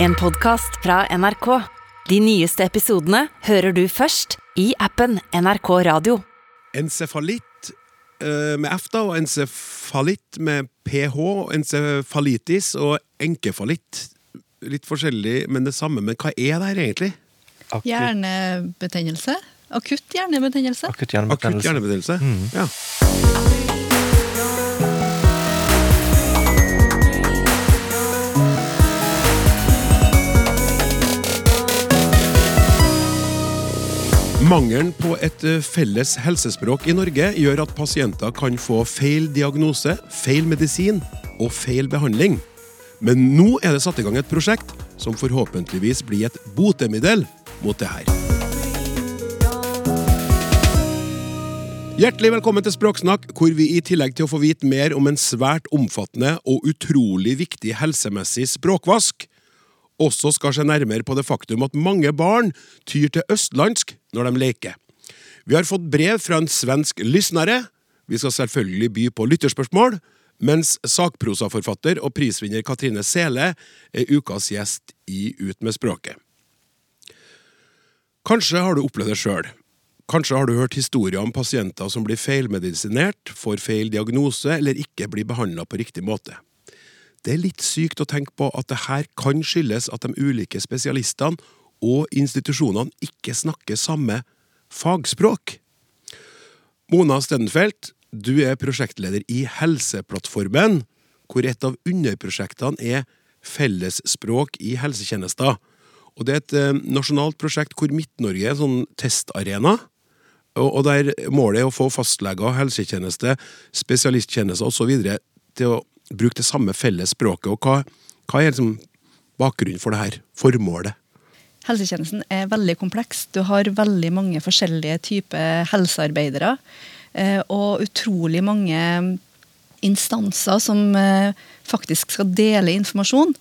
En podcast fra NRK. De nyeste episodene hører du først i appen NRK Radio. Encefalitt eh, med F, da, og encefalitt med ph, encefalitis og enkefalitt. Litt forskjellig, men det samme. Men hva er det her egentlig? Akutt, Hjernebetennelse. Akutt hjernebetennelse. akutt Akutt hjernebetennelse. Mm. Ja. Mangelen på et eh, felles helsespråk i Norge gjør at pasienter kan få feil diagnose, feil medisin og feil behandling. Men nå er det satt i gang et prosjekt som forhåpentligvis blir et botemiddel mot det her. Hjertelig velkommen til Språksnakk, hvor vi i tillegg til å få vite mer om en svært omfattende og utrolig viktig helsemessig språkvask, også skal se nærmere på det faktum at mange barn tyr til østlandsk når de leker. Vi har fått brev fra en svensk lysnere. Vi skal selvfølgelig by på lytterspørsmål, mens sakprosaforfatter og prisvinner Katrine Sele er ukas gjest i Ut med språket. Kanskje har du opplevd det sjøl. Kanskje har du hørt historier om pasienter som blir feilmedisinert, får feil diagnose eller ikke blir behandla på riktig måte. Det er litt sykt å tenke på at det her kan skyldes at de ulike spesialistene og institusjonene ikke snakker samme fagspråk. Mona Stenfeldt, du er prosjektleder i Helseplattformen, hvor et av underprosjektene er fellesspråk i helsetjenester. Og Det er et eh, nasjonalt prosjekt hvor Midt-Norge er en sånn testarena. Og, der målet er å få fastleger, helsetjeneste, spesialisttjenester osv. til å bruke det samme felles språket. Og hva, hva er liksom bakgrunnen for det her? Formålet? Helsetjenesten er veldig kompleks. Du har veldig mange forskjellige typer helsearbeidere. eh, Og utrolig mange instanser som eh, faktisk skal dele informasjon.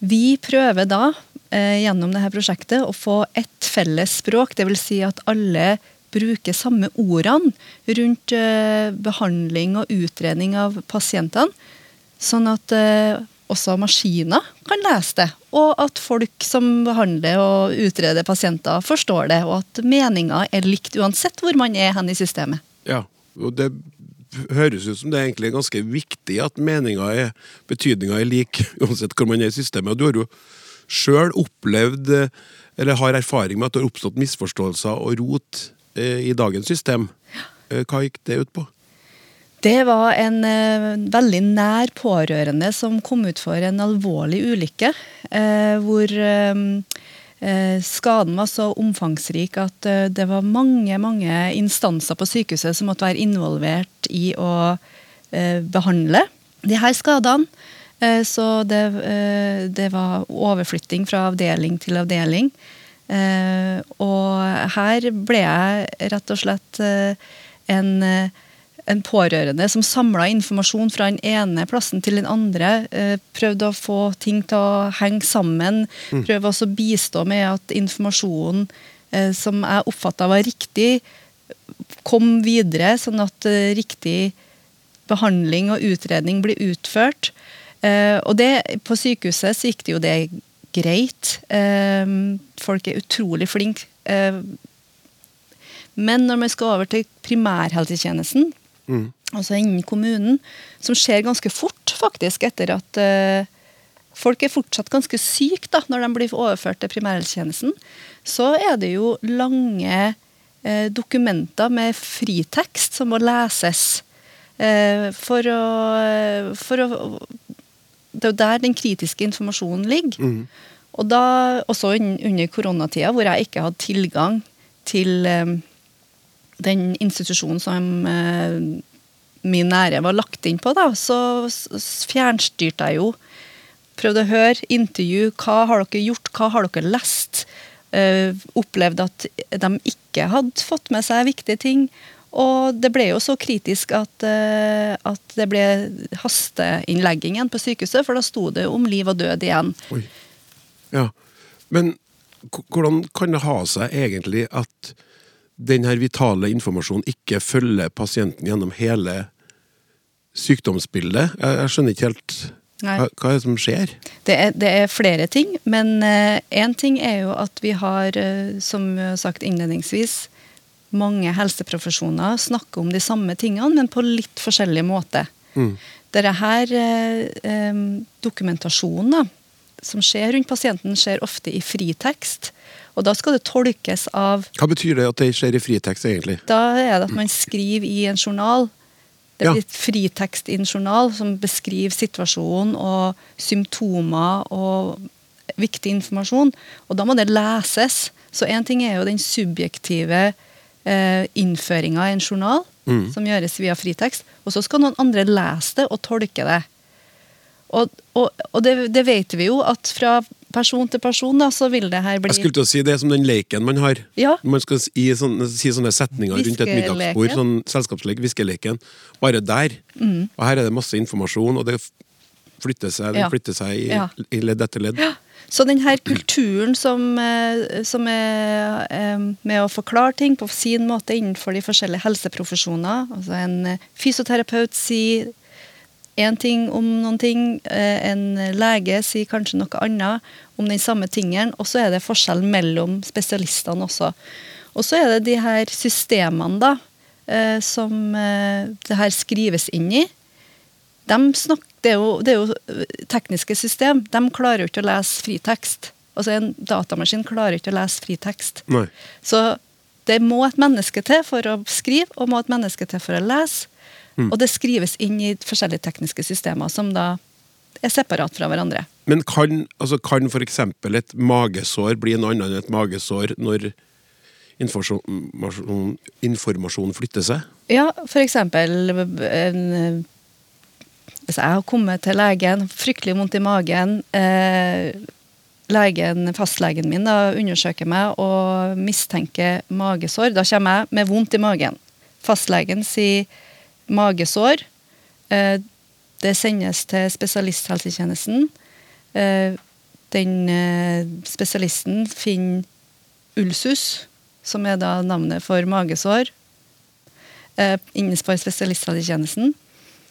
Vi prøver da eh, gjennom dette prosjektet å få ett felles språk. Dvs. Si at alle bruker samme ordene rundt eh, behandling og utredning av pasientene. Sånn at eh, også maskiner kan lese det, og at folk som behandler og utreder pasienter, forstår det, og at meninga er likt uansett hvor man er hen i systemet. Ja, og det høres ut som det er egentlig ganske viktig at meninga er betydninga er lik uansett hvor man er i systemet. Og du har jo sjøl opplevd, eh, eller har erfaring med at det har oppstått misforståelser og rot i dagens system. Eh, Hva gikk det ut på? Det var en eh, veldig nær pårørende som kom ut for en alvorlig ulykke. Eh, hvor eh, eh, skaden var så omfangsrik at eh, det var mange mange instanser på sykehuset som måtte være involvert i å eh, behandle de her skadene. Eh, så det, eh, det var overflytting fra avdeling til avdeling. Eh, og her ble jeg rett og slett eh, en eh, en pårørende som samla informasjon fra den ene plassen til den andre. Prøvde å få ting til å henge sammen. Prøvde også å bistå med at informasjonen som jeg oppfatta var riktig, kom videre, sånn at riktig behandling og utredning blir utført. Og det, på sykehuset så gikk det jo det greit. Eh, folk er utrolig flinke. Eh, men når man skal over til primærhelsetjenesten, altså innen kommunen, som skjer ganske fort, faktisk, etter at eh, folk er fortsatt ganske syke da, når de blir overført til primærhelsetjenesten, så er det jo lange eh, dokumenter med fritekst som må leses. Eh, for å, for å Det er jo der den kritiske informasjonen ligger. Og da, også under koronatida, hvor jeg ikke hadde tilgang til eh, den institusjonen som eh, min nære var lagt inn på, da, så fjernstyrte jeg jo. Prøvde å høre intervju. Hva har dere gjort? Hva har dere lest? Eh, opplevde at de ikke hadde fått med seg viktige ting. Og det ble jo så kritisk at, eh, at det ble hasteinnlegging igjen på sykehuset, for da sto det om liv og død igjen. Oi. Ja. Men hvordan kan det ha seg egentlig at denne vitale informasjonen ikke følger pasienten gjennom hele sykdomsbildet? Jeg, jeg skjønner ikke helt. Hva, hva er det som skjer? Det er, det er flere ting, men én ting er jo at vi har, eh, som sagt innledningsvis, mange helseprofesjoner snakker om de samme tingene, men på litt forskjellig måte. Mm. Dette her, eh, eh, dokumentasjonen da, som skjer rundt pasienten, skjer ofte i fritekst. Og da skal det tolkes av Hva betyr det at det skjer i fritekst, egentlig? Da er det at man skriver i en journal. Det Ja. blir et fritekst i en journal som beskriver situasjonen og symptomer og viktig informasjon. Og da må det leses. Så én ting er jo den subjektive eh, innføringa i en journal, Mm. som gjøres via fritekst. Og så skal noen andre lese det og tolke det. Og, og, og det, det vet vi jo, at fra person til person da, så vil det her bli Jeg skulle til å si Det er som den leken man har. Ja. Man skal si sånne, si sånne setninger rundt et middagsbord. Sånn selskapslek, viskeleken. Bare der. Mm. Og her er det masse informasjon, og det flytter seg, den Ja. flytter seg i, Ja. i ledd etter ledd. Så den her kulturen som, eh, som er eh, med å forklare ting på sin måte innenfor de forskjellige helseprofesjoner altså En eh, fysioterapeut sier én ting om noen ting, en lege sier kanskje noe annet om den samme tingen, og så er det forskjell mellom spesialistene også. Og så er det de her systemene da, som det her skrives inn i. De snakker, det, er jo, det er jo øh, tekniske system. De klarer jo ikke å lese fritekst. Altså En datamaskin klarer ikke å lese fritekst. Nei. Så det må et menneske til for å skrive, og må et menneske til for å lese. Og det skrives inn i forskjellige tekniske systemer som da er separat fra hverandre. Men kan, altså, kan eksempel et magesår bli noe annet enn et magesår når informasjon, informasjon flytter seg? Ja, eksempel en, Hvis jeg har kommet til legen, fryktelig vondt i magen eh, legen, Fastlegen min da, undersøker meg og mistenker magesår. Da kommer jeg med vondt i magen. Fastlegen sier magesår. Eh, det sendes til spesialisthelsetjenesten. Eh, den eh, spesialisten finner ulsus, som er da navnet for magesår eh, innenfor spesialisthelsetjenesten.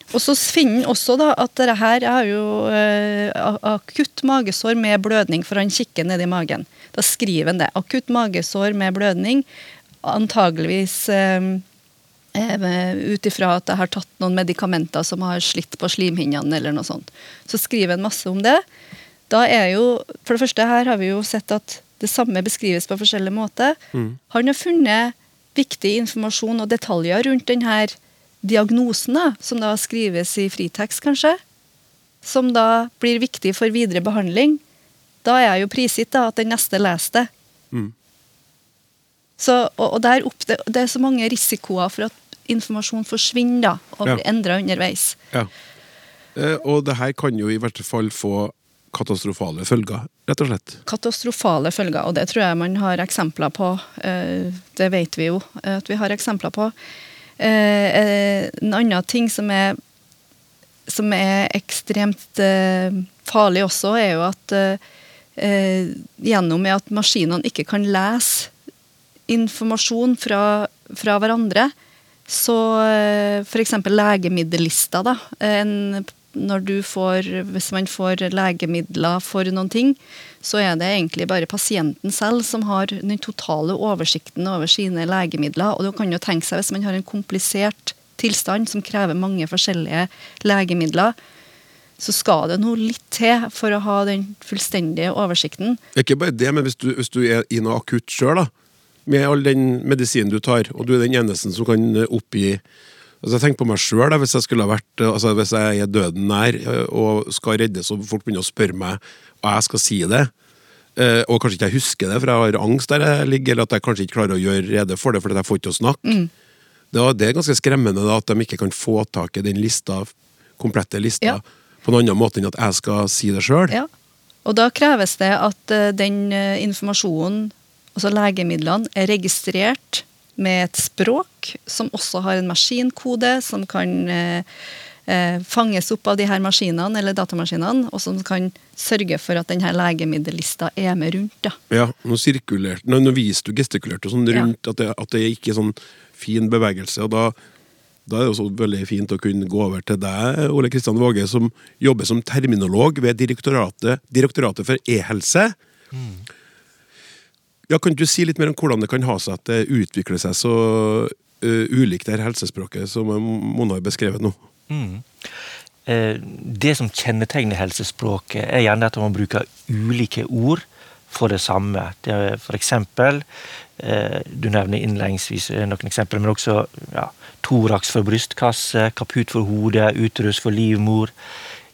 Og så finner han også da at dette her er jo eh, akutt magesår med blødning, for han kikker ned i magen. Da skriver han det. Akutt magesår med blødning, antageligvis eh, eh, ut ifra at jeg har tatt noen medikamenter som har slitt på slimhinnene, eller noe sånt. Så skriver han masse om det. Da er jo, For det første her har vi jo sett at det samme beskrives på forskjellig måte. Han har funnet viktig informasjon og detaljer rundt denne diagnosen, da, som da skrives i fritekst, kanskje. Som da blir viktig for videre behandling. Da er jeg jo prisgitt da, at den neste leser det. Mm. Så, og, og der opp, det, det er så mange risikoer for at informasjon forsvinner da, og Ja. blir endra underveis. Ja. Eh, og det her kan jo i hvert fall få katastrofale følger, rett og slett. katastrofale følger, og det tror jeg man har eksempler på. eh, Det vet vi jo eh, at vi har eksempler på. Eh, eh, En annen ting som er, som er ekstremt eh, farlig også, er jo at gjennom at maskinene ikke kan lese informasjon fra, fra hverandre, så f.eks. legemiddellister, da. En, når du får, hvis man får legemidler for noen ting, så er det egentlig bare pasienten selv som har den totale oversikten over sine legemidler. Og du kan jo tenke seg hvis man har en komplisert tilstand som krever mange forskjellige legemidler, så skal det noe litt til for å ha den fullstendige oversikten. Er ikke bare det, men hvis du, hvis du er i noe akutt sjøl, med all den medisinen du tar, og du er den eneste som kan eh, oppgi Altså jeg tenker på meg sjøl, hvis jeg skulle ha vært eh, altså Hvis jeg er døden nær eh, og skal reddes, og folk begynner å spørre meg og jeg skal si det, eh, og kanskje ikke jeg husker det, for jeg har angst der jeg ligger, eller at jeg kanskje ikke klarer å gjøre rede for det fordi jeg får ikke å snakke, da, det er ganske skremmende da, at de ikke kan få tak i den lista, komplette lista Ja. på en annen måte enn at jeg skal si det sjøl. Ja. Og da kreves det at eh, den eh, informasjonen, altså legemidlene, er registrert med et språk som også har en maskinkode som kan eh, eh, fanges opp av de her maskinene, eller datamaskinene, og som kan sørge for at denne legemiddellista er med rundt. Da. Ja, nå Nå, nå viste du gestikulerte sånn Ja. at, det, at det ikke er sånn fin bevegelse, og da Da er det også veldig fint å kunne gå over til deg, Ole Kristian Våge, som jobber som terminolog ved Direktoratet, direktoratet for e-helse. Ja, Kan du si litt mer om hvordan det kan ha seg at det utvikler seg så uh, ulikt det her helsespråket som Mona har beskrevet nå? Mm. Eh, det som kjennetegner helsespråket, er gjerne at man bruker ulike ord for det samme. Det er for eksempel, eh, du nevner innledningsvis noen eksempler, men også ja, Thorax for brystkasse, kaput for hodet, uterus for livmor,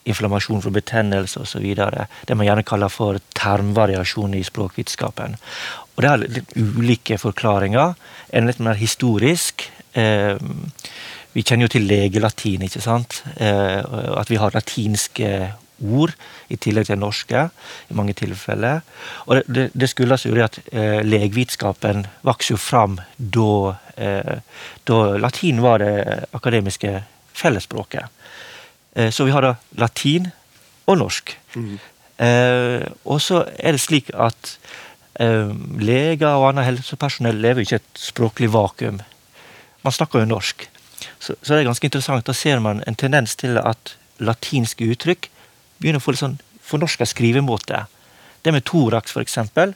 inflammasjon for betennelse osv. Det man gjerne kaller for termvariasjon i språkvitenskapen. Og Det er litt ulike forklaringer. En litt mer historisk. Eh, vi kjenner jo til legelatin, ikke sant? Eh, at vi har latinske ord i tillegg til norske i mange tilfeller. Og det, det, skyldes jo det at eh, legevitenskapen vokste jo fram da, eh, da latin var det akademiske fellesspråket. Eh, så vi har da latin og norsk. Mm. Eh, og så er det slik at eh, leger og annet helsepersonell lever ikke et språklig vakuum. Man snakker jo norsk. Så, så det er ganske interessant. Da ser man en tendens til at latinske uttrykk begynner å få litt sånn fornorska skrivemåte. Det med thorax, for eksempel.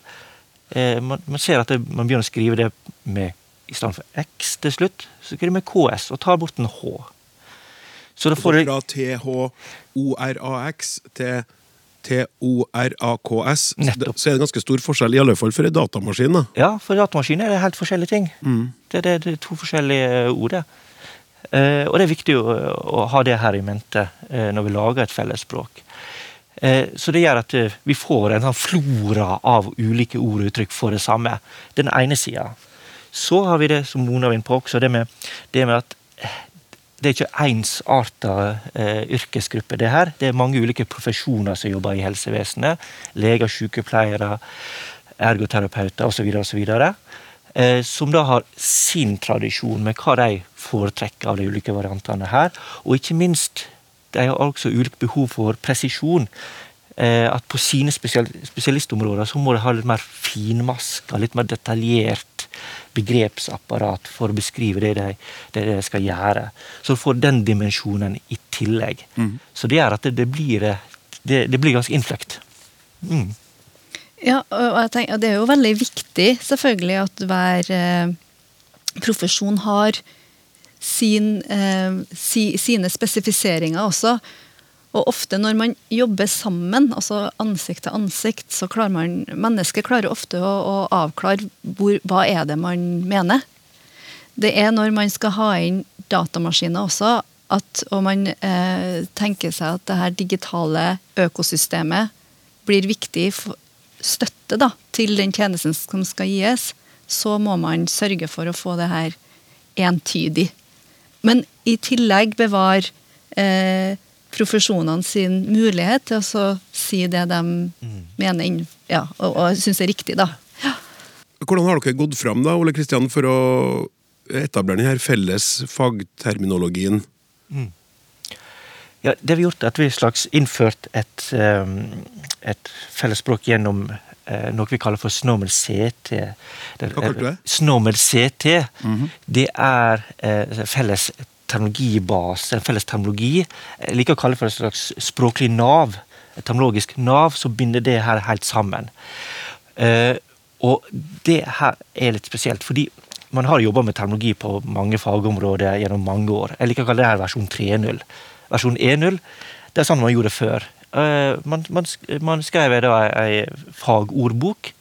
Eh, man, man, ser at det, man begynner å skrive det med i stedet for X til slutt, så skriver man KS og tar bort en H. Så da får du Fra THORAX til TORAKS. Nettopp. Så er det ganske stor forskjell, i alle fall for en datamaskin. da. Ja, for datamaskin er det helt forskjellige ting. Mm. Det, det, det, er to forskjellige ord. det. Eh, og det er viktig å, å, ha det her i mente eh, når vi lager et fellesspråk. Eh, så det gjør at vi får en sånn flora av ulike ord og uttrykk for det samme. Den ene sida. Så har vi det som Mona var inne på også, det med, det med at det er ikke ensarta eh, yrkesgruppe, det her. Det er mange ulike profesjoner som jobber i helsevesenet. Leger, sykepleiere, ergoterapeuter osv. osv. Eh, som da har sin tradisjon med hva de foretrekker av de ulike variantene her. Og ikke minst de har også ulikt behov for presisjon. Eh, at på sine spesialistområder så må de ha litt mer finmaska, litt mer detaljert begrepsapparat for å beskrive det de, det de skal gjøre. Så du får den dimensjonen i tillegg. Mm. Så det gjør at det, det, blir, det, det blir ganske innfløkt. Mm. Ja, og jeg tenker, det er jo veldig viktig selvfølgelig at hver eh, profesjon har sin, eh, si, sine spesifiseringer også. Og ofte når man jobber sammen, altså ansikt til ansikt, så klarer man Mennesket klarer ofte å, å avklare hvor, hva er det man mener. Det er når man skal ha inn datamaskiner også, at, og man eh, tenker seg at det her digitale økosystemet blir viktig for støtte da, til den tjenesten som skal gis, så må man sørge for å få det her entydig. Men i tillegg bevare eh, profesjonene sin mulighet til å si det de mm. mener ja, og, og syns er riktig. da. Ja. Hvordan har dere gått fram da, Ole Kristian, for å etablere denne felles fagterminologien? Mm. Ja, det vi har gjort, er at vi har slags innført et, um, et fellesspråk gjennom noe vi kaller for SNOMED CT. Hva kalte du det? SNOMED CT. Mm -hmm. Det er uh, felles terminologibase, en felles termologi. Jeg liker å kalle det for et slags språklig nav. Et termologisk nav som binder det her helt sammen. Og det her er litt spesielt, fordi man har jobba med termologi på mange fagområder gjennom mange år. Jeg liker å kalle det her versjon 3.0 versjon 1.0. Det er sånn man gjorde før. Uh, man, man, man, skrev da ei fagordbok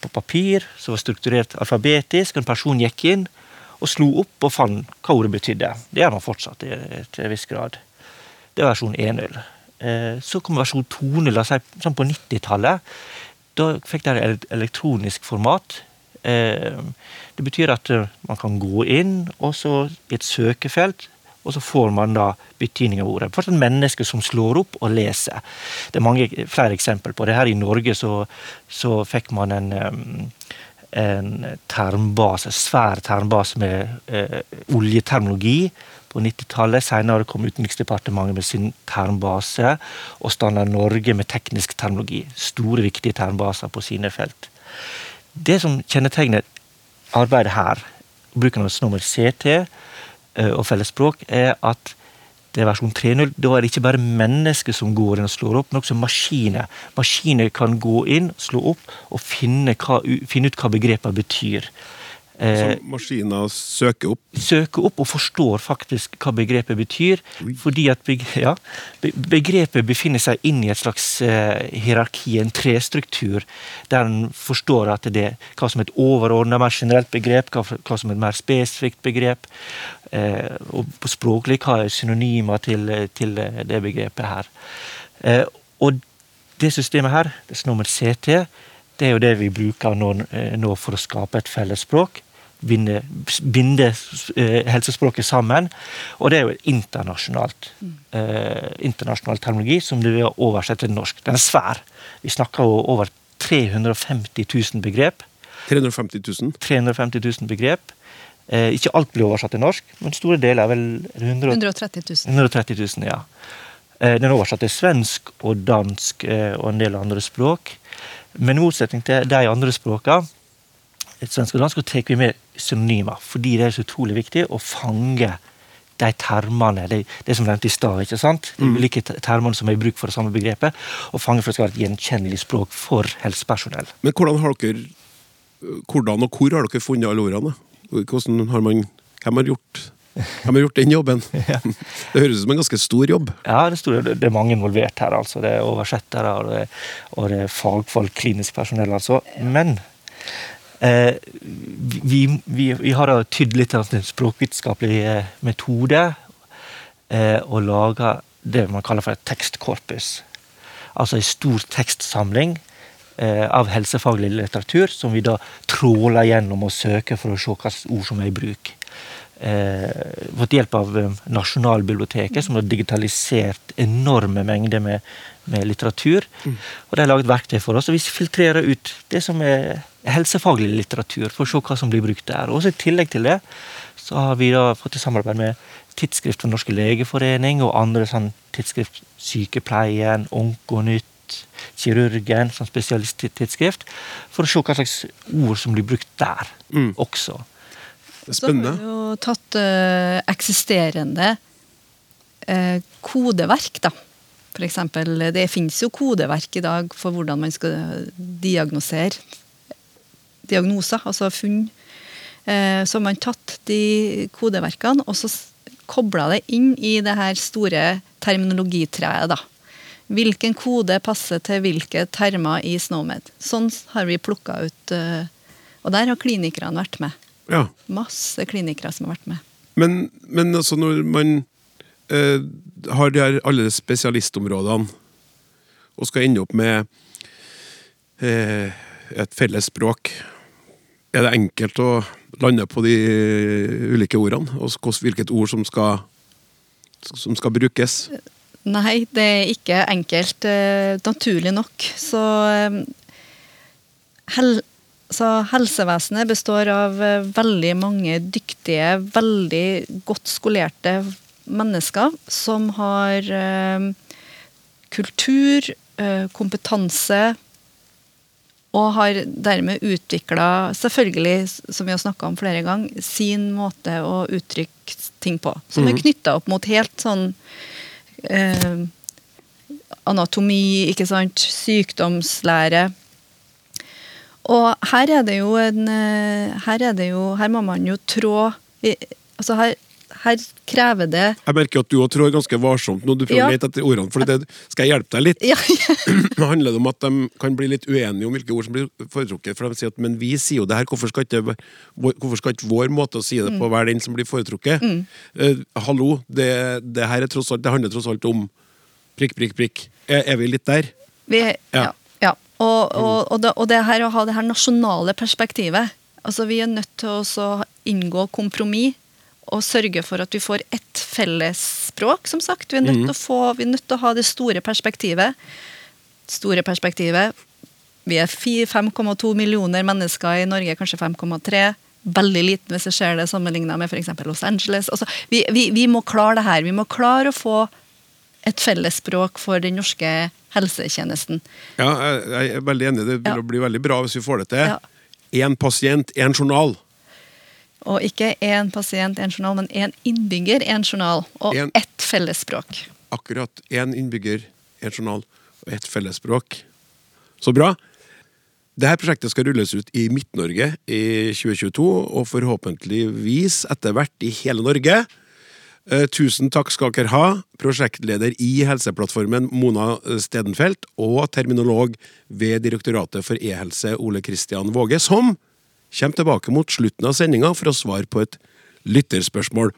på papir som var strukturert alfabetisk. En person gikk inn og slo opp og fant hva ordet betydde. Det gjør man fortsatt til en viss grad. Det er versjon 1.0. Uh, eh, så kom versjon 2.0, sånn på 90-tallet. Da fikk de et elektronisk format. Uh, det betyr at man kan gå inn og i et søkefelt og så får man da betydning av ordet. Fortsatt mennesker menneske som slår opp og leser. Det er mange flere eksempler på det. Her i Norge så, så fikk man en, en termbase, svær termbase med eh, oljeterminologi på 90-tallet. Senere kom Utenriksdepartementet med sin termbase, og Standard Norge med teknisk termologi. Store, viktige termbaser på sine felt. Det som kjennetegner arbeidet her, bruken av nummer CT, eh, og fellesspråk, er at det er versjon 3.0. Da er det ikke bare mennesker som går inn og slår opp, men også maskiner. Maskiner kan gå inn, slå opp og finne, hva, finne ut hva begrepene betyr. Eh, som maskiner søker opp? Søker opp og forstår faktisk hva begrepet betyr. Oi. Fordi at ja, begrepet befinner seg inn i et slags uh, hierarki, en trestruktur, der en forstår at det er hva som er et overordna, mer generelt begrep, hva, som er et mer spesifikt begrep. Uh, og på språklig hva er synonymer til, til det begrepet her. Og det systemet her, det som nummer CT, det er jo det vi bruker nå, nå for å skape et fellesspråk binde, binde eh, helsespråket sammen. Og det er jo internasjonalt, mm. eh, internasjonal terminologi som du vil oversette til norsk. Den er svær. Vi snakker jo over 350 000 begrep. 350 000? 350 000 begrep. Eh, ikke alt blir oversatt til norsk, men store deler er vel 100, 130 000. 130 000, ja. Eh, den er oversatt til svensk og dansk eh, og en del andre språk. Men i motsetning til de andre språkene et svensk og dansk, og tar vi med synonymer. Fordi det er så utrolig viktig å fange de termene, det, det som nevnte i stad. ikke sant? De mm. ulike termene som er i bruk for det samme begrepet. Og fange for at det skal være et gjenkjennelig språk for helsepersonell. Men hvordan har dere hvordan og hvor har dere funnet alle ordene? Hvordan har man, hvem har gjort hvem har gjort den jobben? Det høres ut som en ganske stor jobb? Ja, det er, stor, det er mange involvert her. altså. Det er oversettere og det, og det er fagfolk, klinisk personell. altså. Men vi, vi, vi, har tydd litt av en språkvitenskapelig eh, metode eh, og laga det man kaller for et tekstkorpus. Altså en stor tekstsamling av helsefaglig litteratur som vi da tråler gjennom og søker for å se hvilke ord som er i bruk. Eh, fått hjelp av Nasjonalbiblioteket, som har digitalisert enorme mengder med, med litteratur. Mm. Og De har laget verktøy for oss, og vi filtrerer ut det som er helsefaglig litteratur, for å se hva som blir brukt der. Og I tillegg til det så har vi da fått et samarbeid med Tidsskrift for Norske legeforening og andre sånn tidsskrift Sykepleien, Onkonytt, Kirurgen som spesialisttidsskrift, for å se hva slags ord som blir brukt der mm. også. Spennende. Så har vi jo tatt uh, eksisterende uh, kodeverk, da. For eksempel, det finnes jo kodeverk i dag for hvordan man skal diagnosere diagnoser, altså funn. Eh, så har man tatt de kodeverkene og så kobla det inn i det her store terminologitreet. da. Hvilken kode passer til hvilke termer i SNOMED. Sånn har vi plukka ut. Og der har klinikerne vært med. Ja. Masse klinikere som har vært med. Men, men altså når man eh, har de her alle spesialistområdene og skal ende opp med eh, et felles språk er det enkelt å lande på de ulike ordene? Og hvilket ord som skal, som skal brukes? Nei, det er ikke enkelt. Eh, naturlig nok. Så, eh, hel, så helsevesenet består av eh, veldig mange dyktige, veldig godt skolerte mennesker som har kultur, kompetanse, og har dermed utvikla, selvfølgelig, som vi har snakka om flere ganger, sin måte å uttrykke ting på. Som er mhm. knytta opp mot helt sånn eh, anatomi, ikke sant, sykdomslære. Og her er det jo en eh, Her er det jo Her må man jo trå altså her, her krever det Jeg merker at du òg trår ganske varsomt nå. du prøver å lete etter ordene. For det skal jeg hjelpe deg litt. Ja, ja. Nå handler om at de kan bli litt uenige om hvilke ord som blir foretrukket. For de sier at men vi sier jo det her, hvorfor skal ikke, hvorfor skal ikke vår måte å si det på mm. være den som blir foretrukket? Mm. Uh, hallo, det, det, her er tross alt, det handler tross alt om prikk, prikk, prikk. Er, er vi litt der? Vi, ja. ja. Og, og, og, det, og det her å ha det her nasjonale perspektivet. Altså, Vi er nødt til å inngå kompromiss og sørge for at vi får ett fellesspråk, som sagt. Vi er, nødt mm. til å få, vi er nødt til å ha det store perspektivet. Store perspektivet. Vi er 5,2 millioner mennesker i Norge, kanskje 5,3. Veldig liten hvis jeg ser det sammenligna med f.eks. Los Angeles. Altså, vi, vi, vi, må klare det her. Vi må klare å få et fellesspråk for den norske helsetjenesten. Ja, jeg er veldig enig. Det vil ja. bli veldig bra hvis vi får det til. Én ja. pasient, én journal. Og ikke én pasient, én journal, men én innbygger, én journal. Og En- ett fellesspråk. Akkurat. Én innbygger, én journal og ett fellesspråk. Så bra. Dette prosjektet skal rulles ut i Midt-Norge i 2022, og forhåpentligvis etter hvert i hele Norge. Eh, Tusen takk skal dere ha, prosjektleder i Helseplattformen Mona Stedenfelt, og terminolog ved Direktoratet for e-helse Ole Kristian Våge, som kommer tilbake mot slutten av sendinga for å svare på et lytterspørsmål.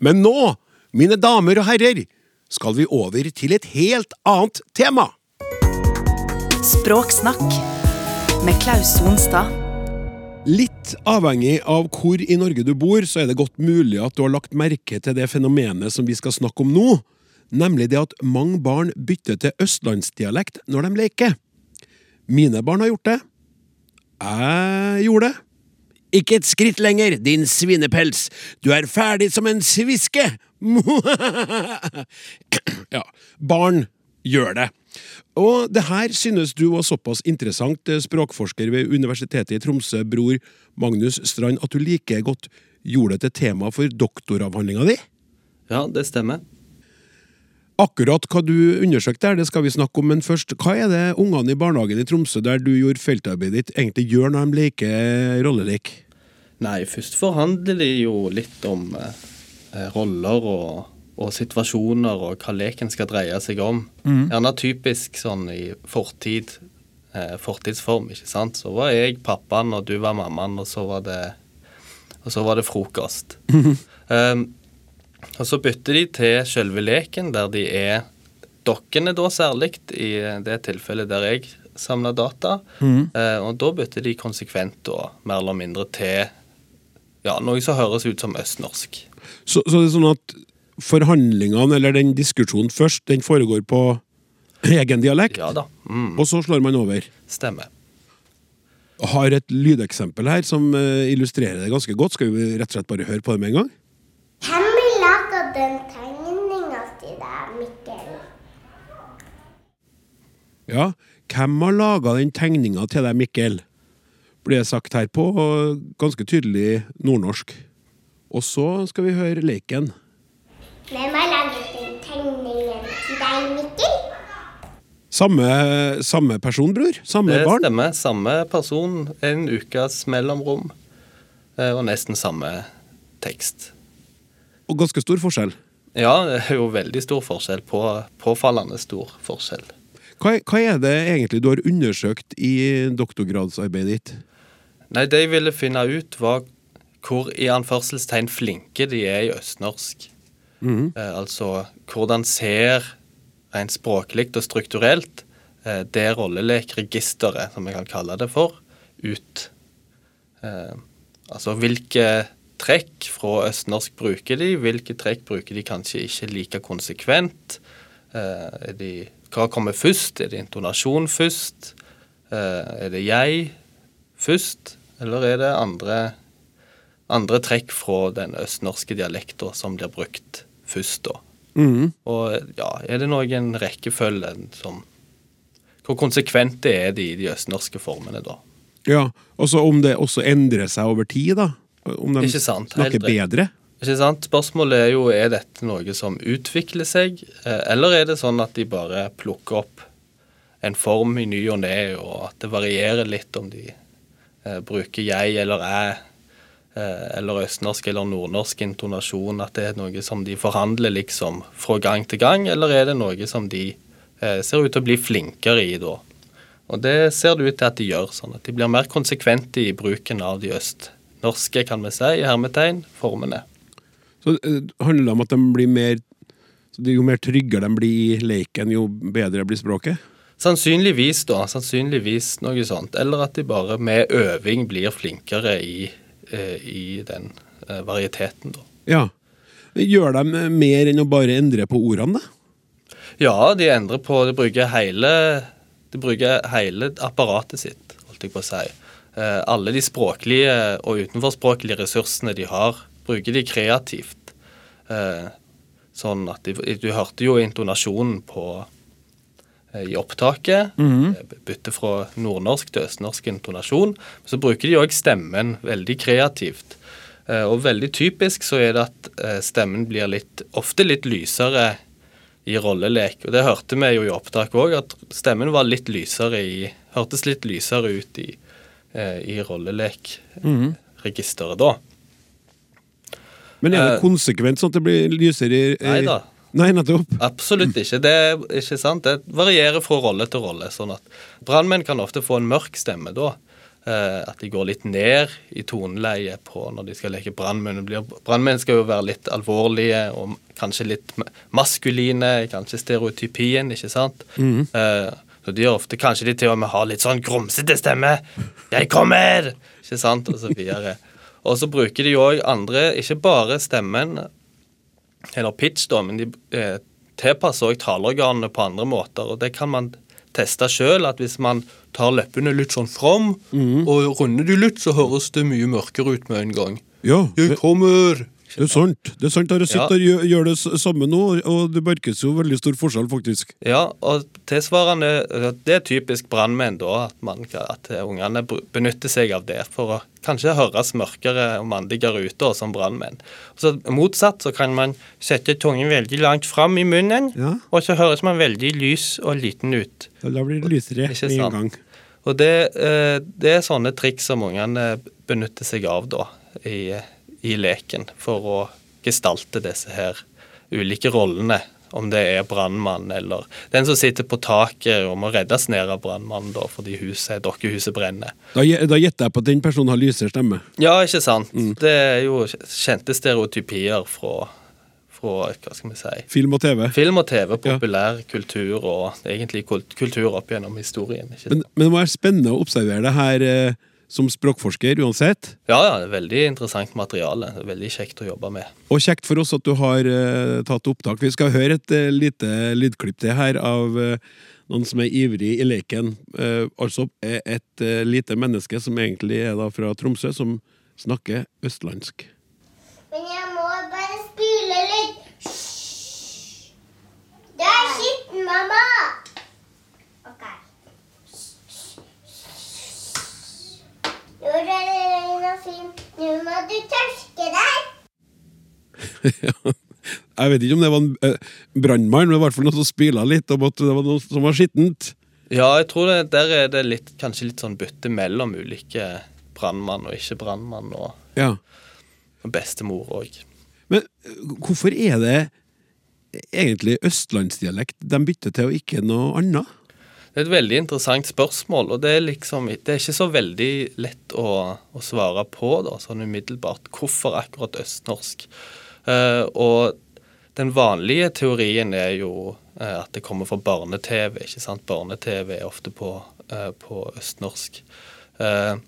Men nå, mine damer og herrer, skal vi over til et helt annet tema. Språksnakk med Klaus Sonstad. Litt avhengig av hvor i Norge du bor, så er det godt mulig at du har lagt merke til det fenomenet som vi skal snakke om nå, nemlig det at mange barn bytter til østlandsdialekt når de leker. Mine barn har gjort det. Jeg gjorde det. Ikke et skritt lenger, din svinepels, du er ferdig som en sviske! ja, barn gjør det. Og det her synes du var såpass interessant, eh, språkforsker ved Universitetet i Tromsø, bror Magnus Strand, at du like godt gjorde det til tema for doktoravhandlinga di? Ja, det stemmer. Akkurat hva du undersøkte her, det skal vi snakke om, men først, hva er det ungene i barnehagen i Tromsø, der du gjorde feltarbeidet ditt, egentlig gjør når de leker rollelek? Nei, først forhandler de jo litt om eh, eh, roller og, og situasjoner og hva leken skal dreie seg om. Gjerne typisk sånn i fortid, eh, fortidsform, ikke sant. Så var jeg pappaen, og du var mammaen, og så var det, så var det frokost. um, og så bytter de til selve leken, der de er dokkene da særlig, i det tilfellet der jeg samla data. Eh, og da bytter de konsekvent da, mer eller mindre til ja, noe som høres ut som østnorsk. Så, så det er sånn at forhandlingene, eller den diskusjonen først, den foregår på egen dialekt, Ja da. Mm, og så slår man over. stemmer. Har et lydeksempel her som eh, illustrerer det ganske godt. Skal vi rett og slett bare høre på det med en gang? Hvem vil lage den tegninga til deg, Mikkel? Ja, hvem har laga den tegninga til deg, Mikkel? Blir det sagt her på ganske tydelig nordnorsk. Og så skal vi høre leken. Hvem har laget den tegningen til deg, Mikkel? Samme, samme person, bror? Samme Det barn? stemmer. Samme person, en ukes mellomrom, eh, og nesten samme tekst. Og ganske stor forskjell. Ja, det er jo veldig stor forskjell. På, påfallende stor forskjell. Hva, hva er det egentlig du har undersøkt i doktorgradsarbeidet ditt? Nei, det jeg ville finne ut, var hvor i anførselstegn flinke de er i østnorsk. Eh, altså hvordan ser rent språklig og strukturelt eh, det rollelekregisteret, som vi kan kalle det for, ut. Eh, altså hvilke trekk fra østnorsk bruker de, hvilke trekk bruker de kanskje ikke like konsekvent. De, hva kommer først? Er det intonasjon først? Er det jeg først? Eller er det andre, andre trekk fra den østnorske dialekten som blir brukt først, da? Mm. Og ja, er det noen rekkefølge som Hvor konsekvente er de i de østnorske formene, da? Ja, og så om det også endrer seg over tid, da? Om de Ikke sant, snakker bedre? Ikke sant? Spørsmålet er jo er dette noe som utvikler seg, eh, eller er det sånn at de bare plukker opp en form i ny og ne, og at det varierer litt om de eh, bruker jeg eller jeg, eller østnorsk eller nordnorsk intonasjon, at det er noe som de forhandler liksom fra gang til gang, eller er det noe som de eh, ser ut til å bli flinkere i da? Og det ser det ut til at de gjør, sånn at de blir mer konsekvente i bruken av de østnorske, kan vi si, i hermetegn, formene. Så det handler det om at de blir mer så Jo mer tryggere de blir i leken, jo bedre blir språket? Sannsynligvis, da. Sannsynligvis noe sånt. Eller at de bare med øving blir flinkere i, eh, i den eh, varieteten, da. Ja. Gjør de mer enn å bare endre på ordene, da? Ja, de endrer på De bruker hele, de bruker hele apparatet sitt, holdt jeg på å si. Eh, alle de språklige og utenforspråklige ressursene de har, bruker de kreativt. Eh, sånn at de, Du hørte jo intonasjonen på eh, i opptaket. eh, Bytte fra nordnorsk til østnorsk intonasjon. Så bruker de òg stemmen veldig kreativt. Eh, og veldig typisk så er det at eh, stemmen blir litt, ofte litt lysere i rollelek. Og det hørte vi jo i opptak òg, at stemmen var litt lysere i Hørtes litt lysere ut i, eh, i rollelekregisteret da. Men er det Eh, konsekvent sånn at det blir lysere i i- Nei da. Nei, nettopp. Absolutt ikke. Det er ikke sant. Det varierer fra rolle til rolle. sånn at Brannmenn kan ofte få en mørk stemme da. Eh, at de går litt ned i toneleie på når de skal leke brannmenn. Blir- Brannmenn skal jo være litt alvorlige og kanskje litt maskuline. Kanskje stereotypien, ikke sant. Eh, så de gjør ofte Kanskje de til og med har litt sånn grumsete stemme. 'Jeg kommer!' Ikke sant? Og så videre. Og så bruker de òg andre, ikke bare stemmen, eller pitch, da, men de eh, tilpasser òg taleorganene på andre måter. og Det kan man teste sjøl, at hvis man tar leppene litt sånn fram, og runder de litt, så høres det mye mørkere ut med en gang. Ja, Jeg kommer! Det er sant. Det er sant. Jeg har sett Ja. gjør, gjør det samme nå, og det merkes jo veldig stor forskjell, faktisk. Ja, og tilsvarende Det er typisk brannmenn, da, at, man, at ungene benytter seg av det for å kanskje høres mørkere og mandigere ut da, som brannmenn. Så Motsatt så kan man sette tungen veldig langt fram i munnen, Ja. og så høres man veldig lys og liten ut. Ja, Da blir det lysere med en gang. Og det, eh, det er sånne triks som ungene benytter seg av da, i, i leken, for å gestalte disse her ulike rollene. Om det er brannmann eller den som sitter på taket og må reddes ned av brannmannen fordi huset, dokkehuset brenner. Da, da gjetter jeg på at den personen har lysere stemme. Ja, ikke sant? Det er jo kjente stereotypier fra, fra hva skal vi si, Film og TV. film og TV, populær kultur og egentlig kultur opp gjennom historien. Men, men det må være spennende å observere det her eh, som språkforsker uansett. Ja, ja, det er veldig interessant materiale. Det er veldig kjekt å jobbe med. Og kjekt for oss at du har uh, tatt opptak. Vi skal høre et uh, lite lydklipp til her av uh, noen som er ivrig i leken. Altså et lite menneske som egentlig er da fra Tromsø, som snakker østlandsk. Men jeg må bare spyle litt. Hysj! Du er skitten, mamma. Nå er det og fin. Nå må du tørke deg. Jeg vet ikke om det var en eh, brannmann, men i hvert fall noen som spila litt om at det var noe som var skittent. Ja, jeg tror det, der er det litt, kanskje litt sånn bytte mellom ulike brannmann og ikke brannmann og Ja. og bestemor òg. Men eh, hvorfor er det egentlig østlandsdialekt de bytter til, og ikke noe annet? Det er et veldig interessant spørsmål, og det er liksom Det er ikke så veldig lett å, å svare på, da, sånn umiddelbart. Hvorfor akkurat østnorsk? Eh, og den vanlige teorien er jo eh, at det kommer fra barne-TV. ikke sant? Barne-TV er ofte på, eh, på østnorsk. Eh,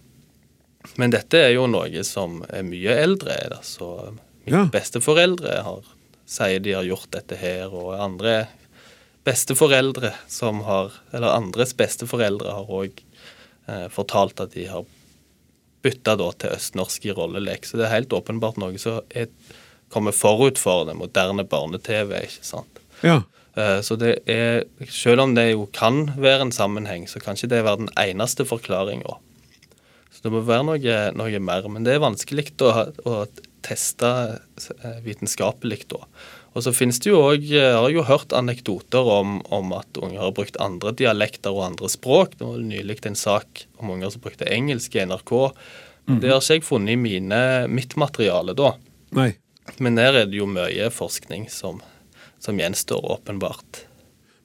men dette er jo noe som er mye eldre. Så mine Ja. besteforeldre har, sier de har gjort dette her, og andre besteforeldre som har Eller andres besteforeldre har òg eh, fortalt at de har bytta til østnorsk i rollelek. Så det er helt åpenbart noe som er, kommer forut for det moderne barne-TV, ikke sant. Ja. Eh, Så det er, selv om det jo kan være en sammenheng, så kan ikke det være den eneste forklaringa. Så det må være noe, noe mer. Men det er vanskelig å, å teste eh, vitenskapelig da. Og så finnes det jo òg Jeg har jo hørt anekdoter om, om at unger har brukt andre dialekter og andre språk. Det var nylig en sak om unger som brukte engelsk i NRK. Det har ikke jeg funnet i mine, mitt materiale da. Nei. Men der er det jo mye forskning som, som gjenstår, åpenbart.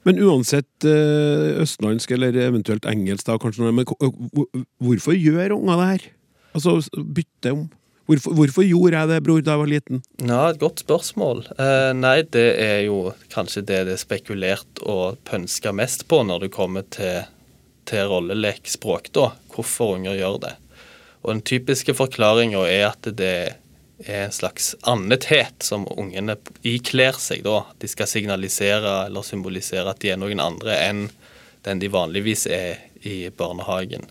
Men uansett eh, østlandsk eller eventuelt engelsk, da, kanskje, men hvor- hvor- hvorfor gjør unger det her? Altså bytte om. Hvorfor, hvorfor gjorde jeg det, bror, da jeg var liten? Ja, et godt spørsmål. Eh, nei, det er jo kanskje det det er spekulert og pønska mest på når det kommer til, til rollelekspråk, da. Hvorfor unger gjør det. Og den typiske forklaringa er at det er en slags annethet som ungene ikler seg, da. De skal signalisere eller symbolisere at de er noen andre enn den de vanligvis er i barnehagen.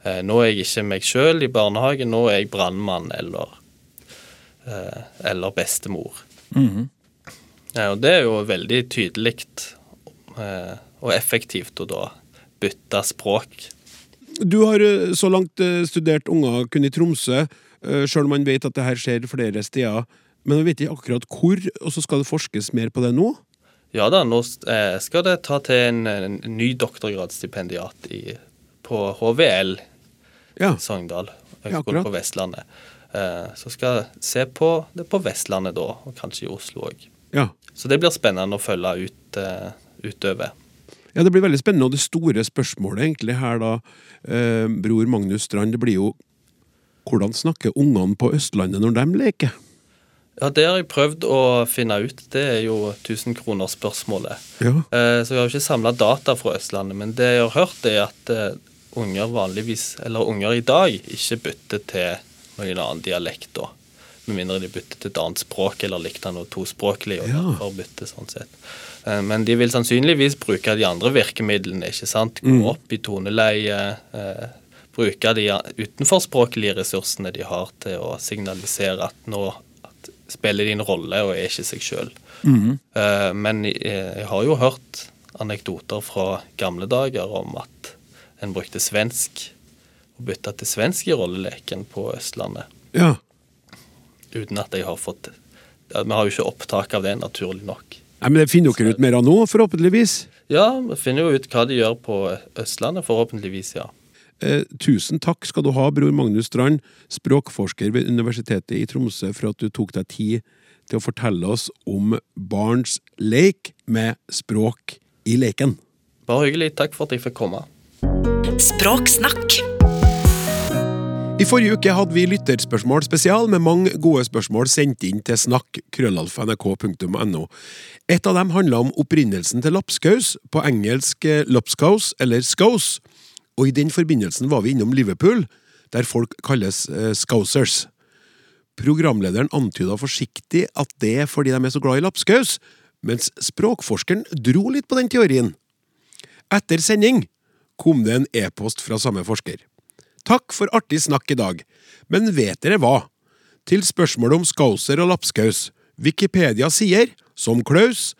Eh, nå er jeg ikke meg sjøl i barnehagen, nå er jeg brannmann eller eh, eller bestemor. Ja, og det er jo veldig tydelig eh, og effektivt å da bytte språk. Du har så langt studert unger kun i Tromsø. sjøl om man vet at det her skjer flere steder. Men man vet ikke akkurat hvor, og så skal det forskes mer på det nå? Ja da, nå skal det ta til en, en ny doktorgradsstipendiat i, på HVL Ja. Sogndal, Høgskolen ja, på Vestlandet. Eh, så skal jeg se på det på Vestlandet da, og kanskje i Oslo òg. ja. Så det blir spennende å følge ut, eh, utover. Ja, det blir veldig spennende, og det store spørsmålet egentlig her da, eh, bror Magnus Strand, det blir jo hvordan snakker ungene på Østlandet når de leker? Ja, det har jeg prøvd å finne ut. Det er jo 1000-kronerspørsmålet. Ja. Eh, så jeg har jo ikke samla data fra Østlandet, men det jeg har hørt, er at eh, unger vanligvis, eller unger i dag, ikke bytter til noen annen dialekt da. Med mindre de bytter til et annet språk eller likte noe tospråklig. og Ja. derfor bytter sånn sett. Eh, Men de vil sannsynligvis bruke de andre virkemidlene. ikke sant? Gå opp i toneleie. Eh, bruke de utenforspråklige ressursene de har til å signalisere at nå at spiller de en rolle og er ikke seg sjøl. Eh, men jeg, jeg har jo hørt anekdoter fra gamle dager om at en brukte svensk og bytta til svensk i rolleleken på Østlandet. Ja. Uten at jeg har fått Vi har jo ikke opptak av det, naturlig nok. Nei, men Det finner dere ut mer av nå, forhåpentligvis. Ja, vi finner jo ut hva de gjør på Østlandet, forhåpentligvis, ja. Eh, tusen takk skal du ha, bror Magnus Strand, språkforsker ved Universitetet i Tromsø, for at du tok deg tid til å fortelle oss om barns lek med språk i leken. Bare hyggelig. Takk for at jeg fikk komme. Språksnakk. I forrige uke hadde vi lytterspørsmål spesial med mange gode spørsmål sendt inn til snakk.krøllalfa.nrk.no. Et av dem handla om opprinnelsen til lapskaus, på engelsk lapskaus eller scouse, og i den forbindelsen var vi innom Liverpool, der folk kalles eh, scousers. Programlederen antyda forsiktig at det er fordi de er så glad i lapskaus, mens språkforskeren dro litt på den teorien. Etter sending kom det en e-post fra samme forsker. Takk for artig snakk i dag, men vet dere hva? Til spørsmålet om skauser og lapskaus, Wikipedia sier, som Klaus,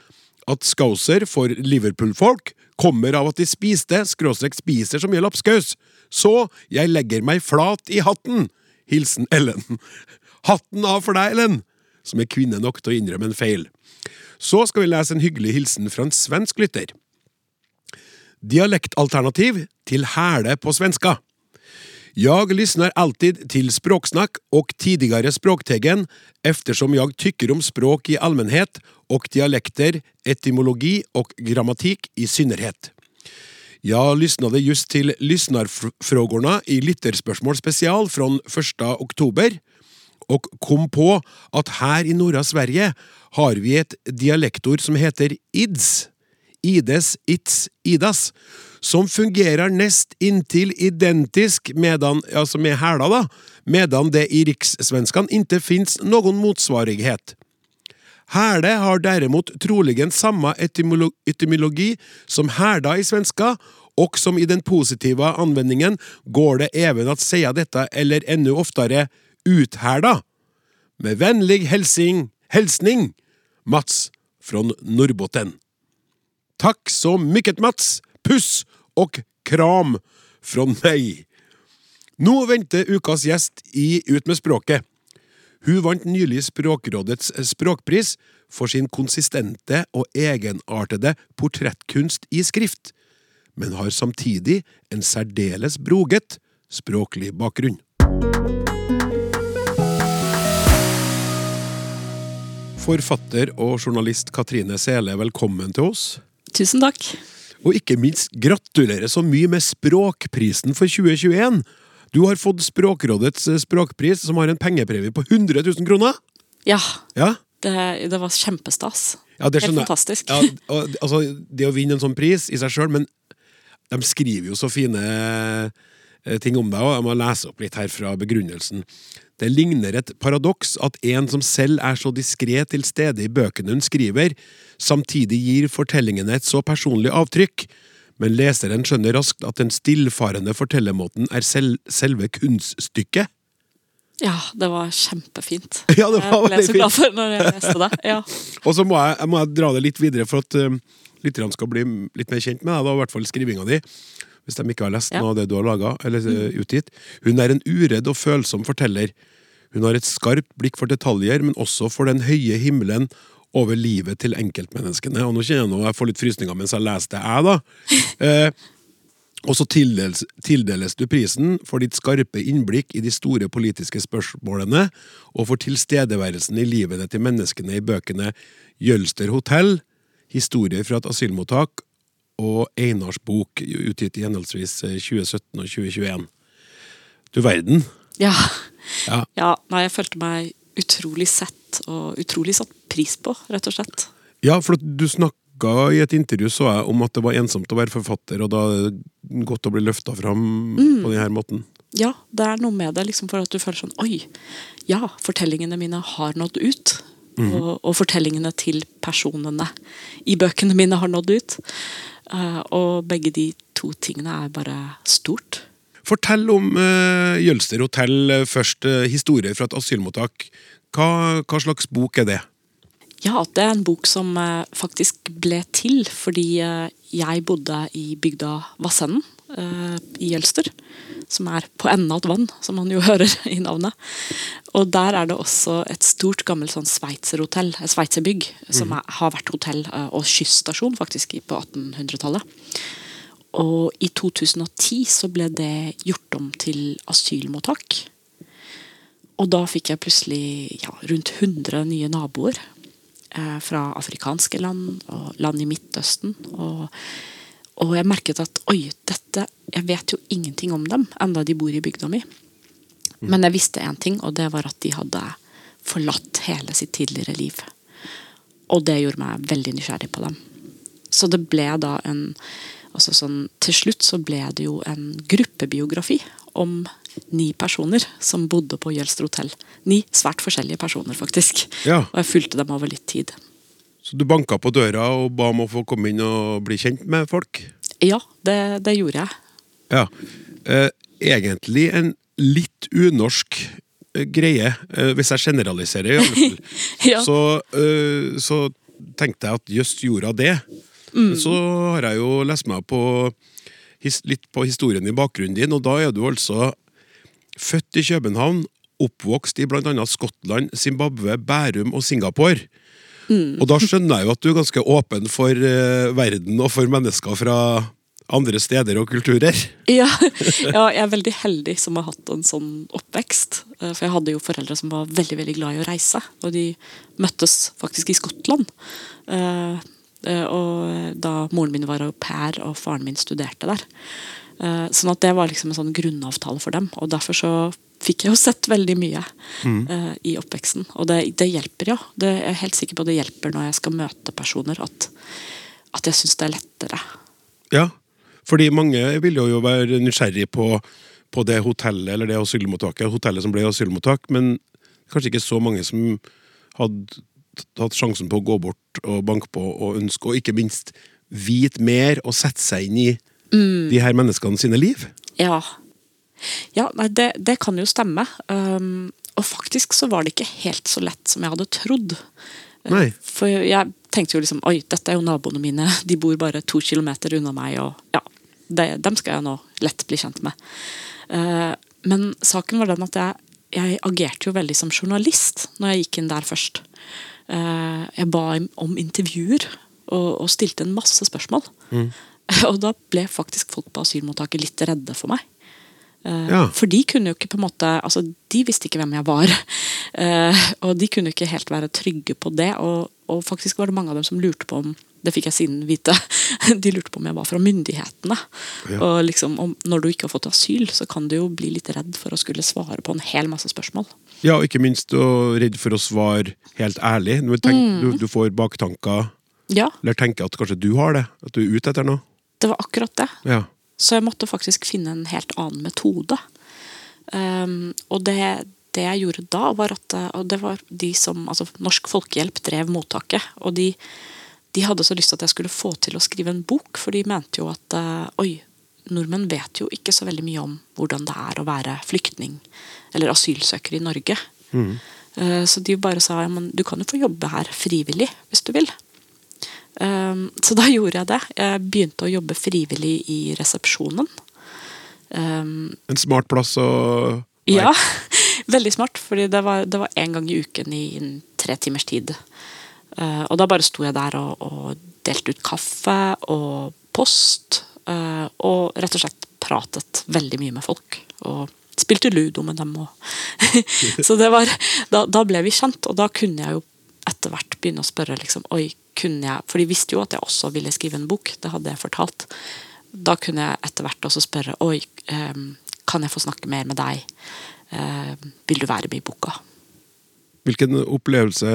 at skauser for Liverpool-folk kommer av at de spiste, skråstrek spiser så mye lapskaus, så jeg legger meg flat i hatten! Hilsen Ellen. Hatten av for deg, Ellen! Som er kvinne nok til å innrømme en feil. Så skal vi lese en hyggelig hilsen fra en svensk lytter. Dialektalternativ til hæle på svenska. Jag lyssnar alltid till språksnack och tidigare språktegen eftersom jag tycker om språk i allmänhet och dialekter, etymologi och grammatik i synnerhet. Jag lyssnade just till lyssnarfrågorna i Lytterspörsmål special från 1 oktober och kom på att här i norra Sverige har vi ett dialektord som heter ids. Ides, its, idas. Som fungerer nest inntil identisk medan, altså med hæla, da, medan det i rikssvenskan ikke finnes noen motsvarighet. Hæle har derimot troligen samme etymolo etymologi som hæla i svenska, og som i den positive anvendingen går det even at sier dette, eller enda oftere uthæla. Med vennlig helsing, helsning, Mats fra Norrbotten. Tack så mycket Mats! Puss och kram från meg! Nå venter ukas gjest i Ut med språket. Hun vant nylig Språkrådets språkpris for sin konsistente og egenartede portrettkunst i skrift, men har samtidig en særdeles broget språklig bakgrunn. Forfatter og journalist Katrine Sele, velkommen til oss. Tusen takk. Og ikke minst gratulerer så mye med Språkprisen for 2021. Du har fått Språkrådets eh, språkpris, som har en pengepremie på 100 000 kroner. Ja, Ja, det, det var kjempestas. ja det Helt fantastisk. Ja, altså, det å vinne en sånn pris i seg sjøl, men de skriver jo så fine eh, ting om deg, og jeg må lese opp litt her fra begrunnelsen. Det ligner et paradoks at en som selv er så diskré til stede i bøkene hun skriver, samtidig gir fortellingene et så personlig avtrykk, men leseren skjønner raskt at den stillfarende fortellermåten er sel selve kunststykket. Ja, det var kjempefint. Ja, det var jeg ble veldig så glad for når jeg leste det. Ja. Og så må jeg, jeg må dra det litt videre for at uh, lytterne skal bli litt mer kjent med deg, da, i hvert fall skrivinga di. Hvis de ikke har lest noe av det du har laga, eller uh, utgitt. Hun er en uredd og følsom forteller. Hun har et skarpt blikk for detaljer, men også for den høye himmelen over livet til enkeltmenneskene. Og nå kjenner jeg nå jeg får litt frysninger mens jeg leser det, jeg, da. Eh, og så tildeles, tildeles du prisen for ditt skarpe innblikk i de store politiske spørsmålene, og for tilstedeværelsen i livene til menneskene i bøkene Jølster hotell, Historier fra et asylmottak og Einars bok, utgitt i henholdsvis eh, 2017 og 2021. Du verden. Ja. Ja. ja. Nei, jeg følte meg utrolig sett og utrolig satt pris på, rett og slett. Ja, for du snakka i et intervju så jeg om at det var ensomt å være forfatter, og da er det godt å bli løfta fram på denne måten. Ja, det er noe med det, liksom for at du føler sånn Oi, ja, fortellingene mine har nådd ut. Og, og fortellingene til personene i bøkene mine har nådd ut. Uh, og begge de to tingene er bare stort. Fortell om uh, Jølster hotell eh, først. Uh, historier fra et asylmottak. Hva, hva slags bok er det? Ja, det er en bok som uh, faktisk ble til fordi jeg bodde i bygda Vassenden eh, i Jølster. Som er på enden av et vann, som man jo hører i navnet. Og der er det også et stort, gammelt sånn sveitserhotell, et sveitserbygg, som er, har vært hotell eh, og kyststasjon faktisk på 1800-tallet. Og i 2010 så ble det gjort om til asylmottak. Og da fikk jeg plutselig ja, rundt 100 nye naboer. Eh, fra afrikanske land og land i Midtøsten. Og, og jeg merket at oi, dette Jeg vet jo ingenting om dem, enda de bor i bygda mi. Men jeg visste én ting, og det var at de hadde forlatt hele sitt tidligere liv. Og det gjorde meg veldig nysgjerrig på dem. Så det ble da en altså sånn, Til slutt så ble det jo en gruppebiografi om ni personer som bodde på Jølster hotell. Ni svært forskjellige personer, faktisk. Ja. Og jeg fulgte dem over litt tid. Så du banka på døra og ba om å få komme inn og bli kjent med folk? Ja, det, det gjorde jeg. Ja. Eh, egentlig en litt unorsk eh, greie, eh, hvis jeg generaliserer. i alle fall. Ja. så, eh, så tenkte jeg at jøss, gjorde hun det? Men så har jeg jo lest meg på litt på historien i bakgrunnen din, og da er du altså født i København, oppvokst i annet Skottland, Zimbabwe, Bærum og Singapore. Og da skjønner jeg jo at du er ganske åpen for uh, verden og for mennesker fra andre steder og kulturer. Ja, ja, jeg er veldig heldig som har hatt en sånn oppvekst. Eh, For jeg hadde jo foreldre som var veldig veldig glad i å reise, og de møttes faktisk i Skottland. Eh, Og da moren min var au pair og faren min studerte der. Sånn at det var liksom en sånn grunnavtale for dem. Og derfor så fikk jeg jo sett veldig mye eh, i oppveksten. Og det, det hjelper, ja. Det, jeg er helt sikker på det hjelper når jeg skal møte personer, at, at jeg syns det er lettere. Ja, fordi mange vil jo være nysgjerrig på, på det hotellet eller det asylmottaket, hotellet som ble asylmottak, men kanskje ikke så mange som hadde tatt sjansen på å gå bort og banke på og ønske, og ikke minst vite mer og sette seg inn i de her menneskene sine liv. Ja. Ja, nei, det, det kan jo stemme. Um, og faktisk så var det ikke helt så lett som jeg hadde trodd. Uh, Nei. For jeg tenkte jo liksom Oi, dette er jo naboene mine. De bor bare to kilometer unna meg, og ja, det, dem skal jeg nå lett bli kjent med. Uh, men saken var den at jeg, jeg agerte jo veldig som journalist når jeg gikk inn der først. Uh, jeg ba om intervjuer og, og stilte en masse spørsmål. Og da ble faktisk folk på asylmottaket litt redde for meg. Eh, Ja. For de kunne jo ikke på en måte Altså, de visste ikke hvem jeg var. Eh, og de kunne ikke helt være trygge på det. Og, og faktisk var det mange av dem som lurte på om Det fikk jeg siden vite. De lurte på om jeg var fra myndighetene. Og liksom, om, når du ikke har fått asyl, så kan du jo bli litt redd for å skulle svare på en hel masse spørsmål. Ja, og ikke minst og redd for å svare helt ærlig. Du, tenker, du, du får baktanker, Ja, eller tenker at kanskje du har det, at du er ute etter noe. det var akkurat det. Ja. Så jeg måtte faktisk finne en helt annen metode. Um, og det, det jeg gjorde da, var at uh, Og det var de som Altså, Norsk Folkehjelp drev mottaket. Og de, de hadde så lyst til at jeg skulle få til å skrive en bok, for de mente jo at uh, oi, nordmenn vet jo ikke så veldig mye om hvordan det er å være flyktning eller asylsøker i Norge. Uh, så de bare sa ja, men du kan jo få jobbe her frivillig hvis du vil. Um, så da gjorde jeg det. Jeg begynte å jobbe frivillig i resepsjonen. Um, En smart plass å ja, Veldig smart, fordi det var, det var en gang i uken i tre timers tid. Eh, og da bare sto jeg der og, og delte ut kaffe og post. eh, og rett og slett pratet veldig mye med folk. Og spilte ludo med dem òg. Så det var da, da ble vi kjent, og da kunne jeg jo etter hvert begynne å spørre liksom, oi, kunne jeg, For de visste jo at jeg også ville skrive en bok, det hadde jeg fortalt. Da kunne jeg etter hvert også spørre oi, eh, kan jeg få snakke mer med deg? Eh, vil du være med i boka? Hvilken opplevelse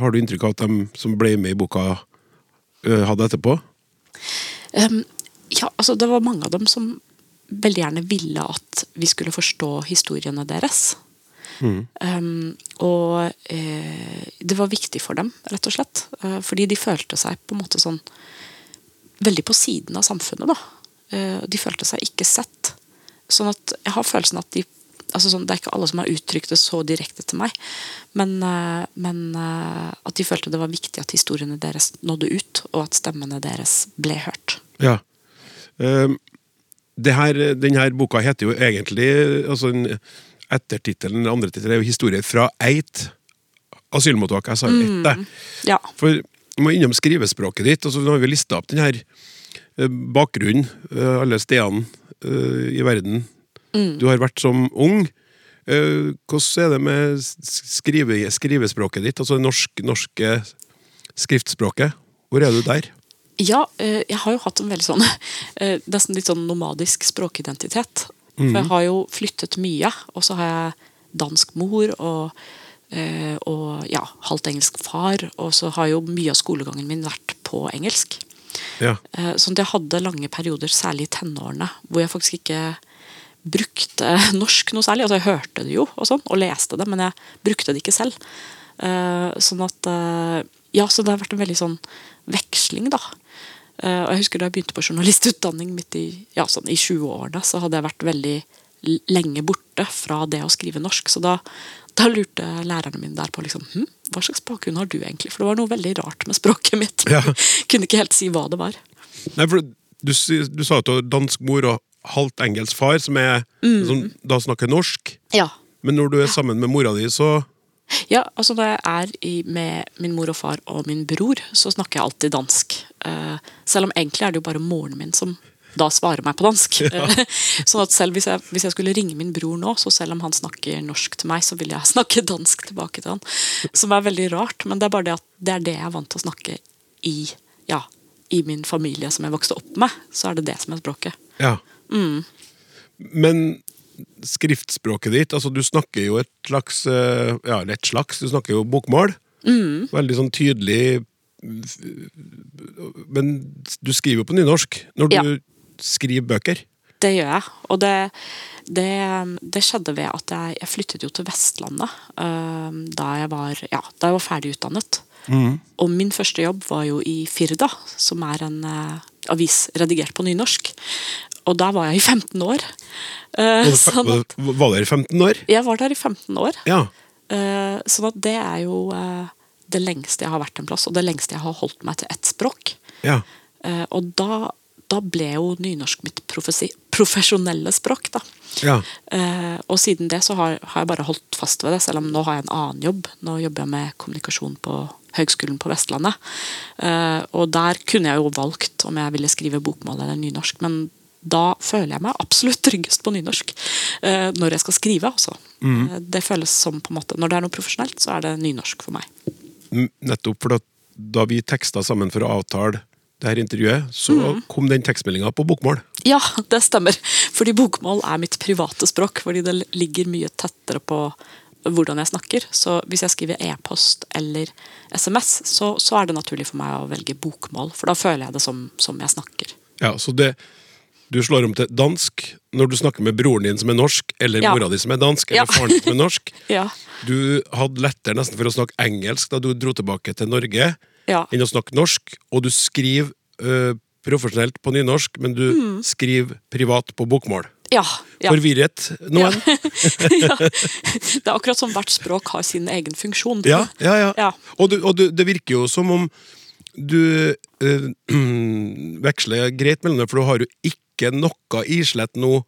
har du inntrykk av at de som ble med i boka, øh, hadde etterpå? Um, ja, altså det var mange av dem som veldig gjerne ville at vi skulle forstå historiene deres. Um, og eh, det var viktig for dem, rett og slett. Uh, fordi de følte seg på en måte sånn veldig på siden av samfunnet. da. Uh, de følte seg ikke sett. Sånn at jeg har følelsen at de altså sånn, Det er ikke alle som har uttrykt det så direkte til meg, men, uh, men at de følte det var viktig at historiene deres nådde ut, og at stemmene deres ble hørt. Ja. Um, her, den her boka heter jo egentlig altså en- Ettertittelen den andre tittelen, er jo 'Historier fra Eit asylmottak'. Jeg sa jo ett, jeg. Ja. For vi må innom skrivespråket ditt. og så har vi lista opp den her eh, bakgrunnen, eh, alle stedene eh, i verden du har vært som ung. Hvordan er det med skrive, skrivespråket ditt, altså det norsk, norske skriftspråket? Hvor er du der? Ja, jeg har jo hatt en veldig sånn nesten litt sånn nomadisk språkidentitet. For jeg har jo flyttet mye, og så har jeg dansk mor og, eh, og ja, halvt engelsk far. Og så har jo mye av skolegangen min vært på engelsk. Ja. Eh, Sånn at jeg hadde lange perioder, særlig i tenårene, hvor jeg faktisk ikke brukte norsk noe særlig. Altså Jeg hørte det jo og sånn, og leste det, men jeg brukte det ikke selv. Eh, Sånn at Ja, så det har vært en veldig sånn veksling, da. Eh, Og jeg husker da jeg begynte på journalistutdanning midt i ja, sånn i 20-årene, så hadde jeg vært veldig lenge borte fra det å skrive norsk. Så da, da lurte lærerne mine der på liksom, hm, hva slags bakgrunn har du egentlig? For det var noe veldig rart med språket mitt. Ja. Kunne ikke helt si hva det var. Nei, for du, du sa at du har dansk mor og halvt engelsk far, som, er, som da snakker norsk. Ja. Men når du er sammen med mora di, så Ja, altså Når jeg er i, med min mor og far og min bror, så snakker jeg alltid dansk. Uh, selv om egentlig er det jo bare moren min som da svarer meg på dansk. Ja. sånn at selv hvis jeg, hvis jeg skulle ringe min bror nå, så selv om han snakker norsk til meg, så vil jeg snakke dansk tilbake til han. Som er veldig rart, men det er bare det at det er det jeg er vant til å snakke i, ja, i min familie som jeg vokste opp med. Så er det det som er språket. Ja. Men skriftspråket ditt, altså du snakker jo et slags eh, Ja, eller et slags, du snakker jo bokmål. Veldig sånn tydelig Men du skriver jo på nynorsk når du Ja. skriver bøker. Det gjør jeg. Og det, det, det skjedde ved at jeg, jeg flyttet jo til Vestlandet uh, da, jeg var, ja, da jeg var ferdig utdannet. Og min første jobb var jo i Firda, som er en uh, avis redigert på nynorsk. Og da var jeg i 15 år. Uh, Var, sånn at var dere 15 år? jeg var der i 15 år. Ja. Uh, sånn at det er jo uh, det lengste jeg har vært en plass, og det lengste jeg har holdt meg til ett språk. ja. Og da, da ble jo nynorsk mitt profesjonelle språk, da. Ja. Og siden det så har, har jeg bare holdt fast ved det, selv om nå har jeg en annen jobb. Nå jobber jeg med kommunikasjon på Høgskolen på Vestlandet. Og der kunne jeg jo valgt om jeg ville skrive bokmål eller nynorsk, men da føler jeg meg absolutt tryggest på nynorsk. Eh, når jeg skal skrive, altså. Mm. det føles som på en måte Når det er noe profesjonelt, så er det nynorsk for meg. Nettopp for da vi teksta sammen for å avtale det her intervjuet, så Mm. kom den tekstmeldinga på bokmål. Ja, det stemmer. Fordi bokmål er mitt private språk. Fordi det ligger mye tettere på hvordan jeg snakker. Så hvis jeg skriver e-post eller SMS, så, så er det naturlig for meg å velge bokmål. For da føler jeg det som, som jeg snakker. Ja, så det Du slår om til dansk når du snakker med broren din som er norsk, eller Ja. mora di som er dansk, eller Ja. faren din som er norsk. Ja. Du hadde lettere nesten for å snakke engelsk da du dro tilbake til Norge, Ja. enn å snakke norsk, og du skriver øh, profesjonelt på nynorsk, men du Mm. skriver privat på bokmål. Ja. ja. Forvirret noen? ja. Det er akkurat som hvert språk har sin egen funksjon. Ja, ja, ja. Ja. Og, du, og du, det virker jo som om du øh, veksler greit mellom det, for du har jo ikke noe islett nå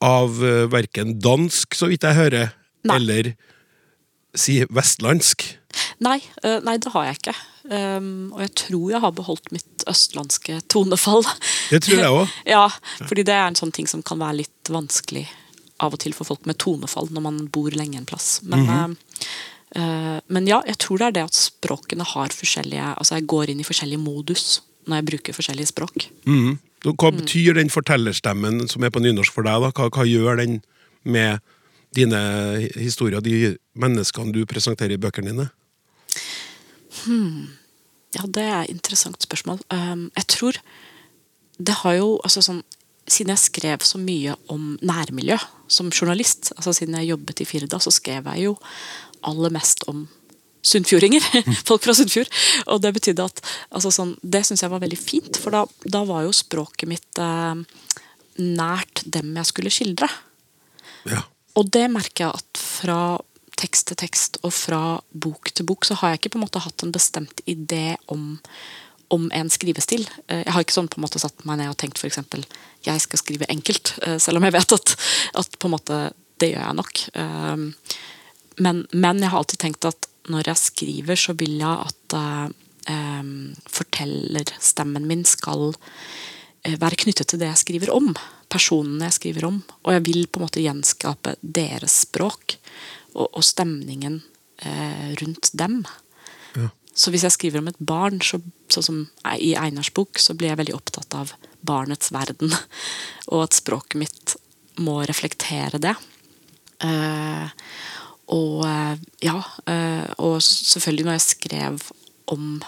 av uh, verken dansk, så vidt jeg hører, Nei. Eller si vestlandsk? Nei, eh, nei, det har jeg ikke. Um, og jeg tror jeg har beholdt mitt østlandske tonefall. Det tror jeg òg. ja, fordi det er en sånn ting som kan være litt vanskelig av og til for folk med tonefall når man bor lenge en plass. Men, mm -hmm. uh, men ja, jeg tror det er det at språkene har forskjellige Altså jeg går inn i forskjellige modus når jeg bruker forskjellige språk. Mhm. Hva betyr den fortellerstemmen som er på nynorsk for deg? da? Hva, hva gjør den med dine historier, de menneskene du presenterer i bøkene dine? Ja, det er et interessant spørsmål. Um, jeg tror det har jo altså sånn Siden jeg skrev så mye om nærmiljø som journalist, altså siden jeg jobbet i Firda, så skrev jeg jo aller mest om sunnfjordinger. Folk fra Sunnfjord. Og det betydde at altså sånn, Det syns jeg var veldig fint, for da, da var jo språket mitt eh, nært dem jeg skulle skildre. Ja. Og det merker jeg at fra tekst til tekst og fra bok til bok, så har jeg ikke på en måte hatt en bestemt idé om, om en skrivestil. Eh, Jeg har ikke sånn på en måte satt meg ned og tenkt f.eks. jeg skal skrive enkelt, eh, selv om jeg vet at, at på en måte det gjør jeg nok. Eh, Men, men jeg har alltid tenkt at når jeg skriver, så vil jeg at eh, fortellerstemmen min skal eh, være knyttet til det jeg skriver om. Personene jeg skriver om. Og jeg vil på en måte gjenskape deres språk og, og stemningen eh, rundt dem. Så hvis jeg skriver om et barn, så, sånn som i Einars bok, så blir jeg veldig opptatt av barnets verden. Og at språket mitt må reflektere det. Eh, og eh, ja, eh, og selvfølgelig når jeg skrev om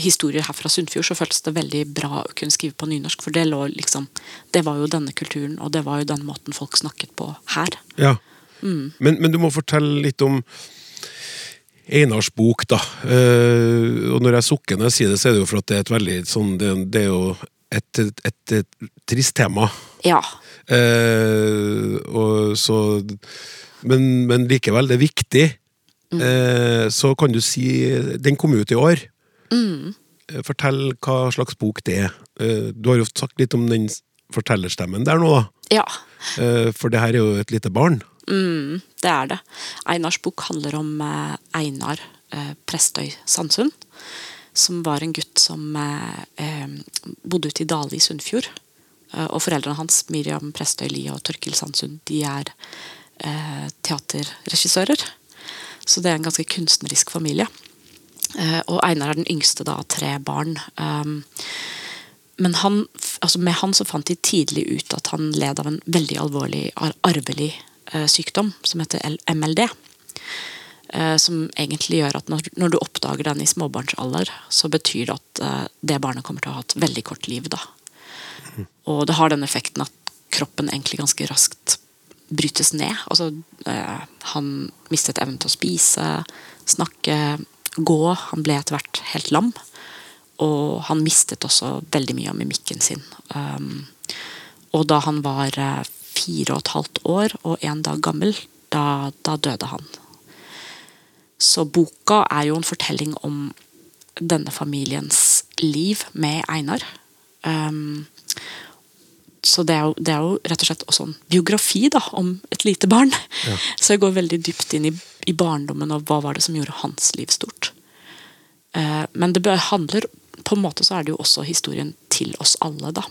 historier her fra Sunnfjord, så føltes det veldig bra å kunne skrive på nynorsk. For det, lå liksom, det var jo denne kulturen, og det var jo den måten folk snakket på her. Ja. Men, men du må fortelle litt om Einars bok, da. Eh, og når jeg sukker når jeg sier det, så er det jo for at det er et veldig sånn Det, det er jo et, et, et, et trist tema. Ja. Eh, og så men, men likevel, det er viktig. Eh, så kan du si Den kom ut i år. Mm. Fortell hva slags bok det er. Eh, du har jo sagt litt om den fortellerstemmen der nå, da. ja. Eh, for det her er jo et lite barn. Mm, det er det. Einars bok handler om eh, Einar eh, Prestøy Sandsund. Som var en gutt som eh, eh, bodde ute i Dale i Sunnfjord. Eh, og foreldrene hans, Miriam Prestøy Lie og Torkil Sandsund, de er eh, teaterregissører. Så det er en ganske kunstnerisk familie. Eh, og Einar er den yngste da, av tre barn. Um, men han, altså med han så fant de tidlig ut at han led av en veldig alvorlig arvelig eh, sykdom som heter MLD. Som egentlig gjør at når, når du oppdager den i småbarnsalder, så betyr det at det barnet kommer til å ha et veldig kort liv. da. Og det har den effekten at kroppen egentlig ganske raskt brytes ned. Altså, eh, han mistet evnen til å spise, snakke, gå. Han ble etter hvert helt lam. Og han mistet også veldig mye av mimikken sin. Um, og da han var eh, fire og et halvt år og en dag gammel, da, da døde han. Så boka er jo en fortelling om denne familiens liv med Einar. Um, så det er, jo, det er jo rett og slett også en biografi da, om et lite barn. Så jeg går veldig dypt inn i, i barndommen og hva var det som gjorde hans liv stort. Eh, men det handler På en måte så er det jo også historien til oss alle, da.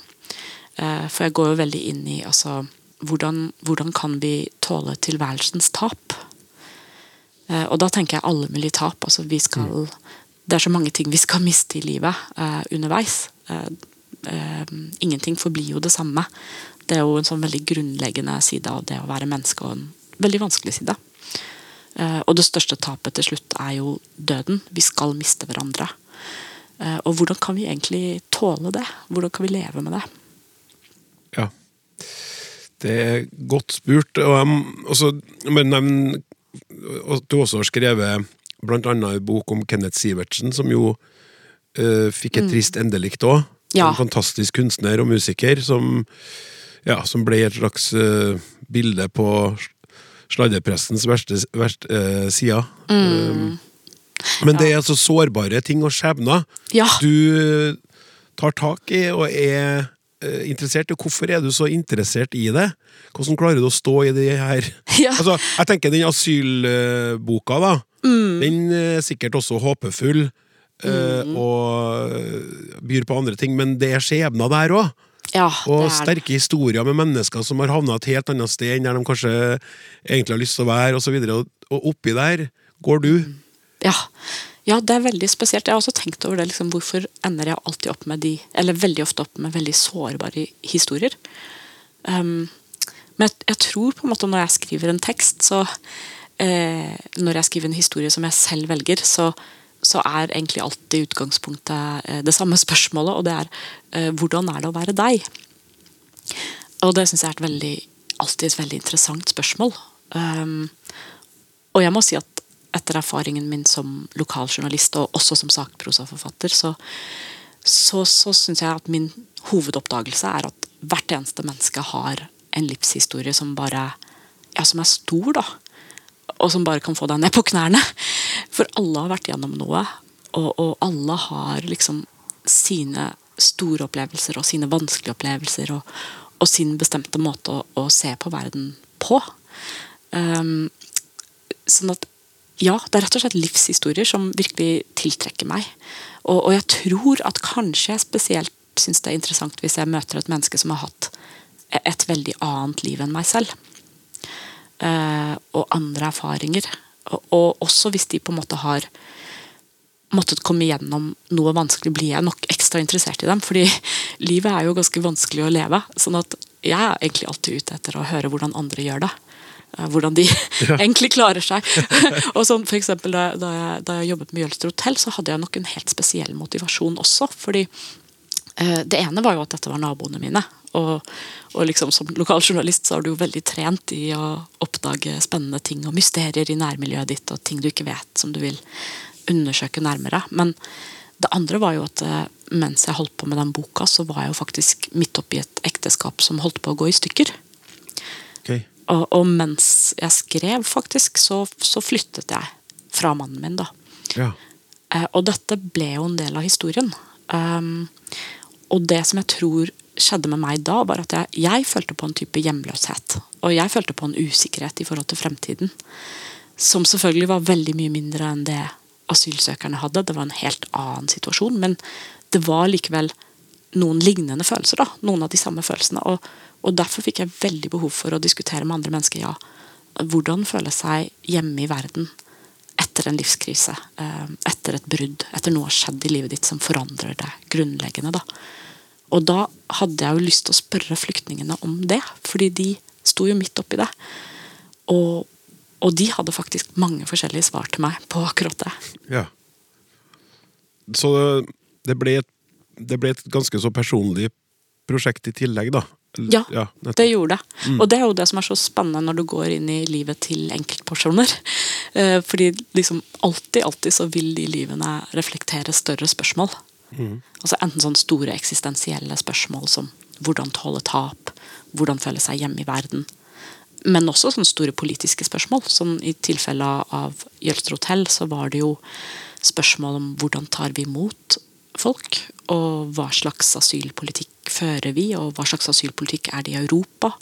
Eh, for jeg går jo veldig inn i altså hvordan, hvordan kan vi tåle tilværelsens tap? Eh, og da tenker jeg alle mulige tap. Altså vi skal Det er så mange ting vi skal miste i livet eh, underveis. Eh, ingenting forblir jo det samme. Det er jo en sånn veldig grunnleggende side av det å være menneske, og en veldig vanskelig side. Eh, og det største tapet til slutt er jo døden. Vi skal miste hverandre. Eh, og hvordan kan vi egentlig tåle det? Hvordan kan vi leve med det? Ja. Det er godt spurt. Og jeg må nevne at du også har skrevet annet en bok om Kenneth Sivertsen, som jo uh, fikk et trist endelikt òg. Ja. En fantastisk kunstner og musiker som, ja, som ble et slags uh, bilde på sladrepressens verste, verste uh, sider. Um, men det er altså sårbare ting og skjebner Ja. du tar tak i og er eh, interessert hvorfor er du så interessert i det? Hvordan klarer du å stå i det her Ja. Altså, jeg tenker den asylboka, da. Mm. Den er sikkert også håpefull. Eh, Mm. Og byr på andre ting, men det er skjebner der òg. Ja, Og er sterke historier med mennesker som har havna et helt annet sted enn der de kanskje egentlig har lyst til å være, osv. Og, og oppi der går du. Ja. ja, det er veldig spesielt. Jeg har også tenkt over det. Liksom, hvorfor ender jeg alltid opp med de, eller veldig ofte opp med veldig sårbare historier? Um, men jeg, jeg tror på en måte når jeg skriver en tekst, så eh, Når jeg skriver en historie som jeg selv velger, så, så er egentlig alltid utgangspunktet eh, det samme spørsmålet, og det er eh, hvordan er det å være deg? Og det syns jeg er et veldig, alltid et veldig interessant spørsmål. Um, og jeg må si at etter erfaringen min som lokaljournalist, og også som sakprosaforfatter, så, så, så syns jeg at min hovedoppdagelse er at hvert eneste menneske har en livshistorie som bare Ja, som er stor, da. Og som bare kan få deg ned på knærne. For alle har vært gjennom noe, og, og alle har liksom sine store opplevelser og sine vanskelige opplevelser og, og sin bestemte måte å, å se på verden på. Um, sånn at ja, det er rett og slett livshistorier som virkelig tiltrekker meg. Og, og jeg tror at kanskje jeg spesielt syns det er interessant hvis jeg møter et menneske som har hatt e- et veldig annet liv enn meg selv. Uh, og andre erfaringer. Og, og også hvis de på en måte har måttet komme gjennom noe vanskelig, blir jeg nok ekstra interessert i dem. Fordi livet er jo ganske vanskelig å leve. sånn at jeg er egentlig alltid ute etter å høre hvordan andre gjør det. Eh, Hvordan de egentlig klarer seg. og sånn for eksempel da, da, jeg, da jeg jobbet med Jølster hotell, så hadde jeg nok en helt spesiell motivasjon også. fordi eh, det ene var jo at dette var naboene mine. Og, og liksom som lokaljournalist så er du jo veldig trent i å oppdage spennende ting og mysterier i nærmiljøet ditt, og ting du ikke vet som du vil undersøke nærmere. Men det andre var jo at eh, mens jeg holdt på med den boka, så var jeg jo faktisk midt oppi et ekteskap som holdt på å gå i stykker. Okay. Og, og mens jeg skrev, faktisk, så, så flyttet jeg fra mannen min, da. Ja. Eh, og dette ble jo en del av historien. Um, og det som jeg tror skjedde med meg da, var at jeg, jeg følte på en type hjemløshet. Og jeg følte på en usikkerhet i forhold til fremtiden. Som selvfølgelig var veldig mye mindre enn det asylsøkerne hadde. Det var en helt annen situasjon. Men det var likevel noen lignende følelser. da, Noen av de samme følelsene. Og, og derfor fikk jeg veldig behov for å diskutere med andre mennesker. ja, Hvordan føle seg hjemme i verden etter en livskrise. eh, Etter et brudd. Etter noe har skjedd i livet ditt som forandrer det grunnleggende. da. Og da hadde jeg jo lyst til å spørre flyktningene om det, fordi de sto jo midt oppi det. Og, og de hadde faktisk mange forskjellige svar til meg på akkurat det. Ja. Så det- ble, et, det ble et ganske så personlig prosjekt i tillegg, da. Ja, ja Det gjorde det. Og det er jo det som er så spennende når du går inn i livet til enkeltpersoner. Eh, Fordi liksom alltid, alltid så vil de livene reflektere større spørsmål. Altså Enten sånne store eksistensielle spørsmål som hvordan tåle tap, hvordan føle seg hjemme i verden. Men også sånne store politiske spørsmål. Sånn I tilfelle av Jølster hotell så var det jo spørsmål om hvordan tar vi imot folk, og hva slags asylpolitikk fører vi, og hva slags asylpolitikk er det i Europa.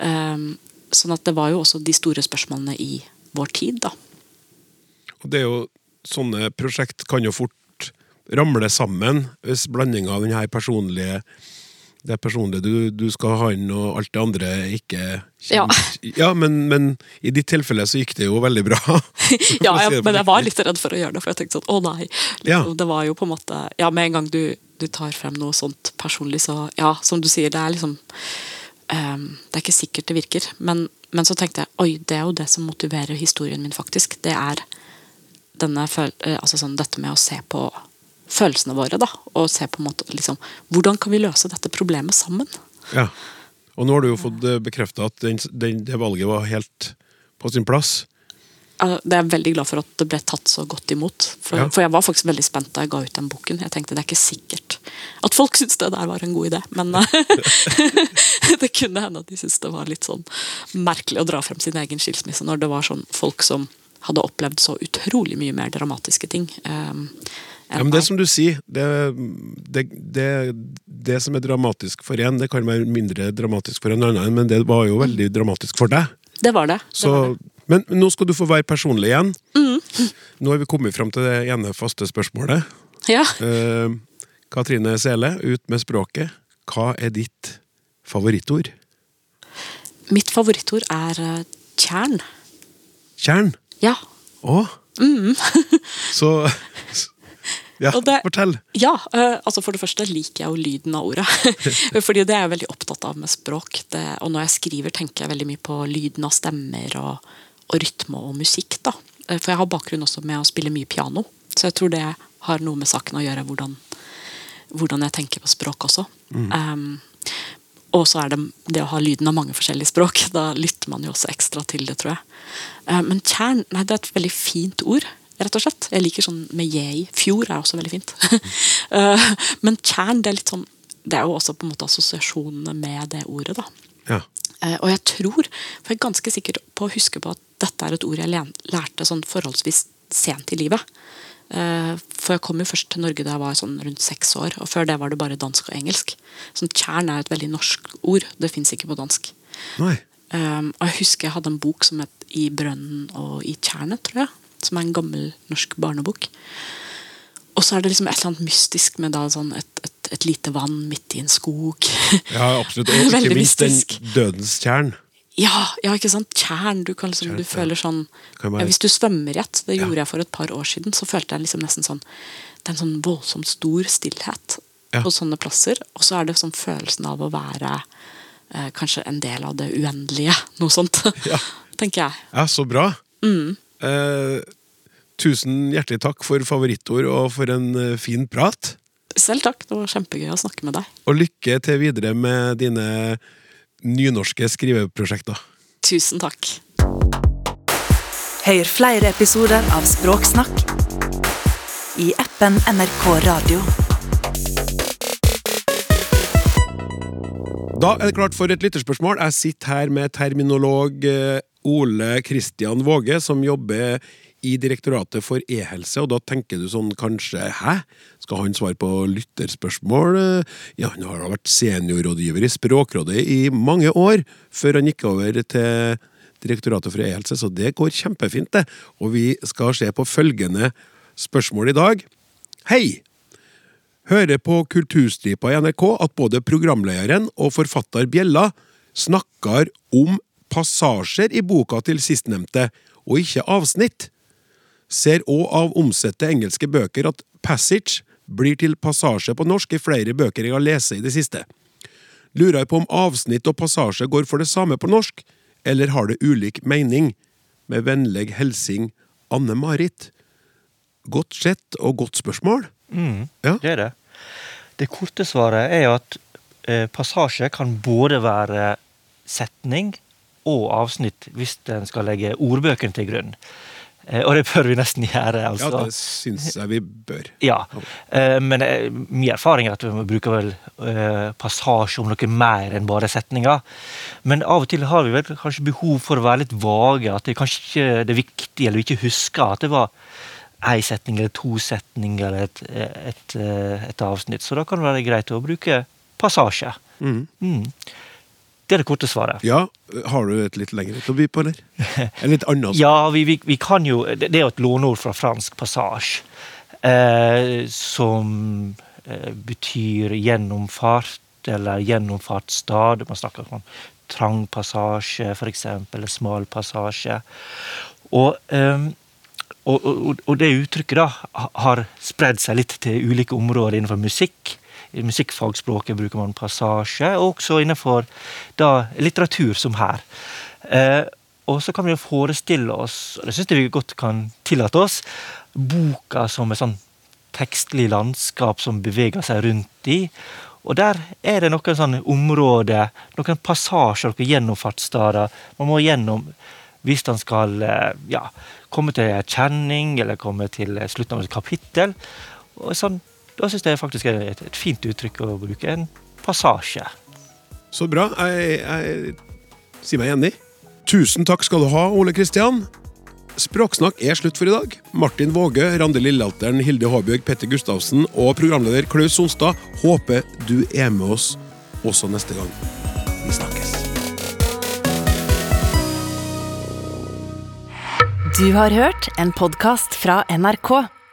Um, sånn at det var jo også de store spørsmålene i vår tid, da. Og det er jo Sånne prosjekt kan jo fort ramle sammen hvis blandinga av denne personlige det personlige du, du skal ha inn, og alt det andre ikke Ja. ja men, men i ditt tilfelle så gikk det jo veldig bra. Ja, jeg, men jeg var litt redd for å gjøre det, for jeg tenkte sånn, å nei. Ja. Liksom, Det var jo på en måte Ja, med en gang du, du tar frem noe sånt personlig, så ja, som du sier, det er liksom um, Det er ikke sikkert det virker. Men, men så tenkte jeg oi, det er jo det som motiverer historien min, faktisk. Det er denne føl eh, altså sånn, dette med å se på følelsene våre, da. Og se på en måte liksom Hvordan kan vi løse dette problemet sammen? Ja. Og nå har du jo fått bekrefta at den, den, det valget var helt på sin plass. Det er jeg veldig glad for at det ble tatt så godt imot. For, Ja. for jeg var faktisk veldig spent da jeg ga ut den boken. Jeg tenkte det er ikke sikkert at folk syntes det der var en god idé, men eh, det kunne hende at de syntes det var litt sånn merkelig å dra frem sin egen skilsmisse når det var sånn folk som hadde opplevd så utrolig mye mer dramatiske ting. eh, Ja, men det som du sier, det, det, det, det som er dramatisk for en, det kan være mindre dramatisk for en annen, men det var jo veldig dramatisk for deg. Det var det. Så, var men nå skal du få være personlig igjen. Nå har vi kommet fram til det ene faste spørsmålet. Ja. Eh, Katrine Sele, ut med språket. Hva er ditt favorittord? Mitt favorittord er eh, tjern. Tjern? Ja. Å? Så Ja, det- fortell. Ja, eh, altså For det første liker jeg jo lyden av ordet. Fordi det er jeg veldig opptatt av med språk. Det, og når jeg skriver, tenker jeg veldig mye på lyden av stemmer og, og rytme og musikk. da. Eh, For jeg har bakgrunn også med å spille mye piano, så jeg tror det har noe med saken å gjøre hvordan, hvordan jeg tenker på språk også. Um, og så er det det å ha lyden av mange forskjellige språk. Da lytter man jo også ekstra til det, tror jeg. Eh, Men tjern nei, det er et veldig fint ord, rett og slett. Jeg liker sånn med i. Fjord er også veldig fint. Eh, Men tjern, det er litt sånn Det er jo også på en måte assosiasjonene med det ordet, da. Ja. Eh, Og jeg tror, for jeg er ganske sikker på å huske på at dette er et ord jeg lærte sånn forholdsvis sent i livet. Eh, For jeg kom jo først til Norge da jeg var sånn rundt seks år, og før det var det bare dansk og engelsk. Sånn Tjern er et veldig norsk ord. Det fins ikke på dansk. Nei. Um, og jeg husker jeg hadde en bok som het I brønnen og i tjernet, tror jeg. Som er en gammel norsk barnebok. Og så er det liksom et eller annet mystisk med da sånn et, et, et lite vann midt i en skog. Ja, absolutt. Og ikke minst den dødens tjern. ja, ja, ikke sant? Tjern. Du, kan liksom, Tjern, du føler sånn ja, Hvis du svømmer i et, det Ja. gjorde jeg for et par år siden, så følte jeg liksom nesten sånn Det er en sånn voldsomt stor stillhet på sånne plasser. Og så er det sånn følelsen av å være eh, kanskje en del av det uendelige. Noe sånt. Ja. Tenker jeg. Ja, så bra. Mm. Eh, tusen hjertelig takk for favorittord og for en eh, fin prat. Selv takk. Det var kjempegøy å snakke med deg. Og lykke til videre med dine nynorske skriveprosjekter. Tusen takk. Hør flere episoder av Språksnakk i appen NRK Radio. Da er det klart for et lytterspørsmål. Jeg sitter her med terminolog eh, Ole Kristian Våge, som jobber i Direktoratet for e-helse, og da tenker du sånn kanskje Hæ? Skal han svare på lytterspørsmål? Ja, han har da vært seniorrådgiver i Språkrådet i mange år, før han gikk over til Direktoratet for e-helse, så det går kjempefint, det. Og vi skal se på følgende spørsmål i dag. Hei! Hører på Kulturstripa i NRK at både programlederen og forfatter Bjella snakker om passasjer i boka til sistnevnte, og ikke avsnitt. Ser òg av omsette engelske bøker at passage blir til passasje på norsk i flere bøker jeg har lest i det siste. Lurer på om avsnitt og passasje går for det samme på norsk, eller har det ulik mening? Med vennlig hilsing Anne-Marit. Godt sett og godt spørsmål. Ja. Det er det. Det korte svaret er at eh, passasje kan både være setning og avsnitt hvis en skal legge ordbøkene til grunn. Eh, og det bør vi nesten gjøre. Altså. Ja, det syns jeg vi bør. Ja, eh, men eh, min erfaring er at vi bruker vel passasje om noe mer enn bare setninger. Men av og til har vi vel kanskje behov for å være litt vage. At det kanskje ikke det er viktig eller vi ikke husker at det var ei setning eller to setninger eller et, et, et avsnitt. Så da kan det være greit å bruke passasje. Mm. Det er det korte svaret. Ja, har du et litt lengre til å by på, eller? En litt annen Ja, vi, vi, vi kan jo Det er jo et låneord fra fransk passage. Eh, som eh, betyr gjennomfart eller gjennomfartsstad. Man snakker om trang passasje, f.eks., eller smal passasje. Og, eh, og, og, og det uttrykket da har spredd seg litt til ulike områder innenfor musikk. I musikkfagspråket bruker man passasje, og også innenfor da, litteratur, som her. Eh, og så kan vi jo forestille oss, og det syns jeg vi godt kan tillate oss, boka som et sånn tekstlig landskap som beveger seg rundt i. Og der er det noen sånne områder, noen passasjer, noen gjennomfartssteder man må gjennom hvis han skal eh, ja, komme til en kjenning eller komme til slutten av et kapittel. Og sånn, da syns jeg faktisk er et, et fint uttrykk å bruke. En passasje. Så bra. Jeg, jeg sier meg enig. Tusen takk skal du ha, Ole Kristian. Språksnakk er slutt for i dag. Martin Våge, Randi Lillealteren, Hilde Håbjørg, Petter Gustavsen og programleder Klaus Sonstad håper du er med oss også neste gang. Vi snakkes. Du har hørt en podkast fra NRK.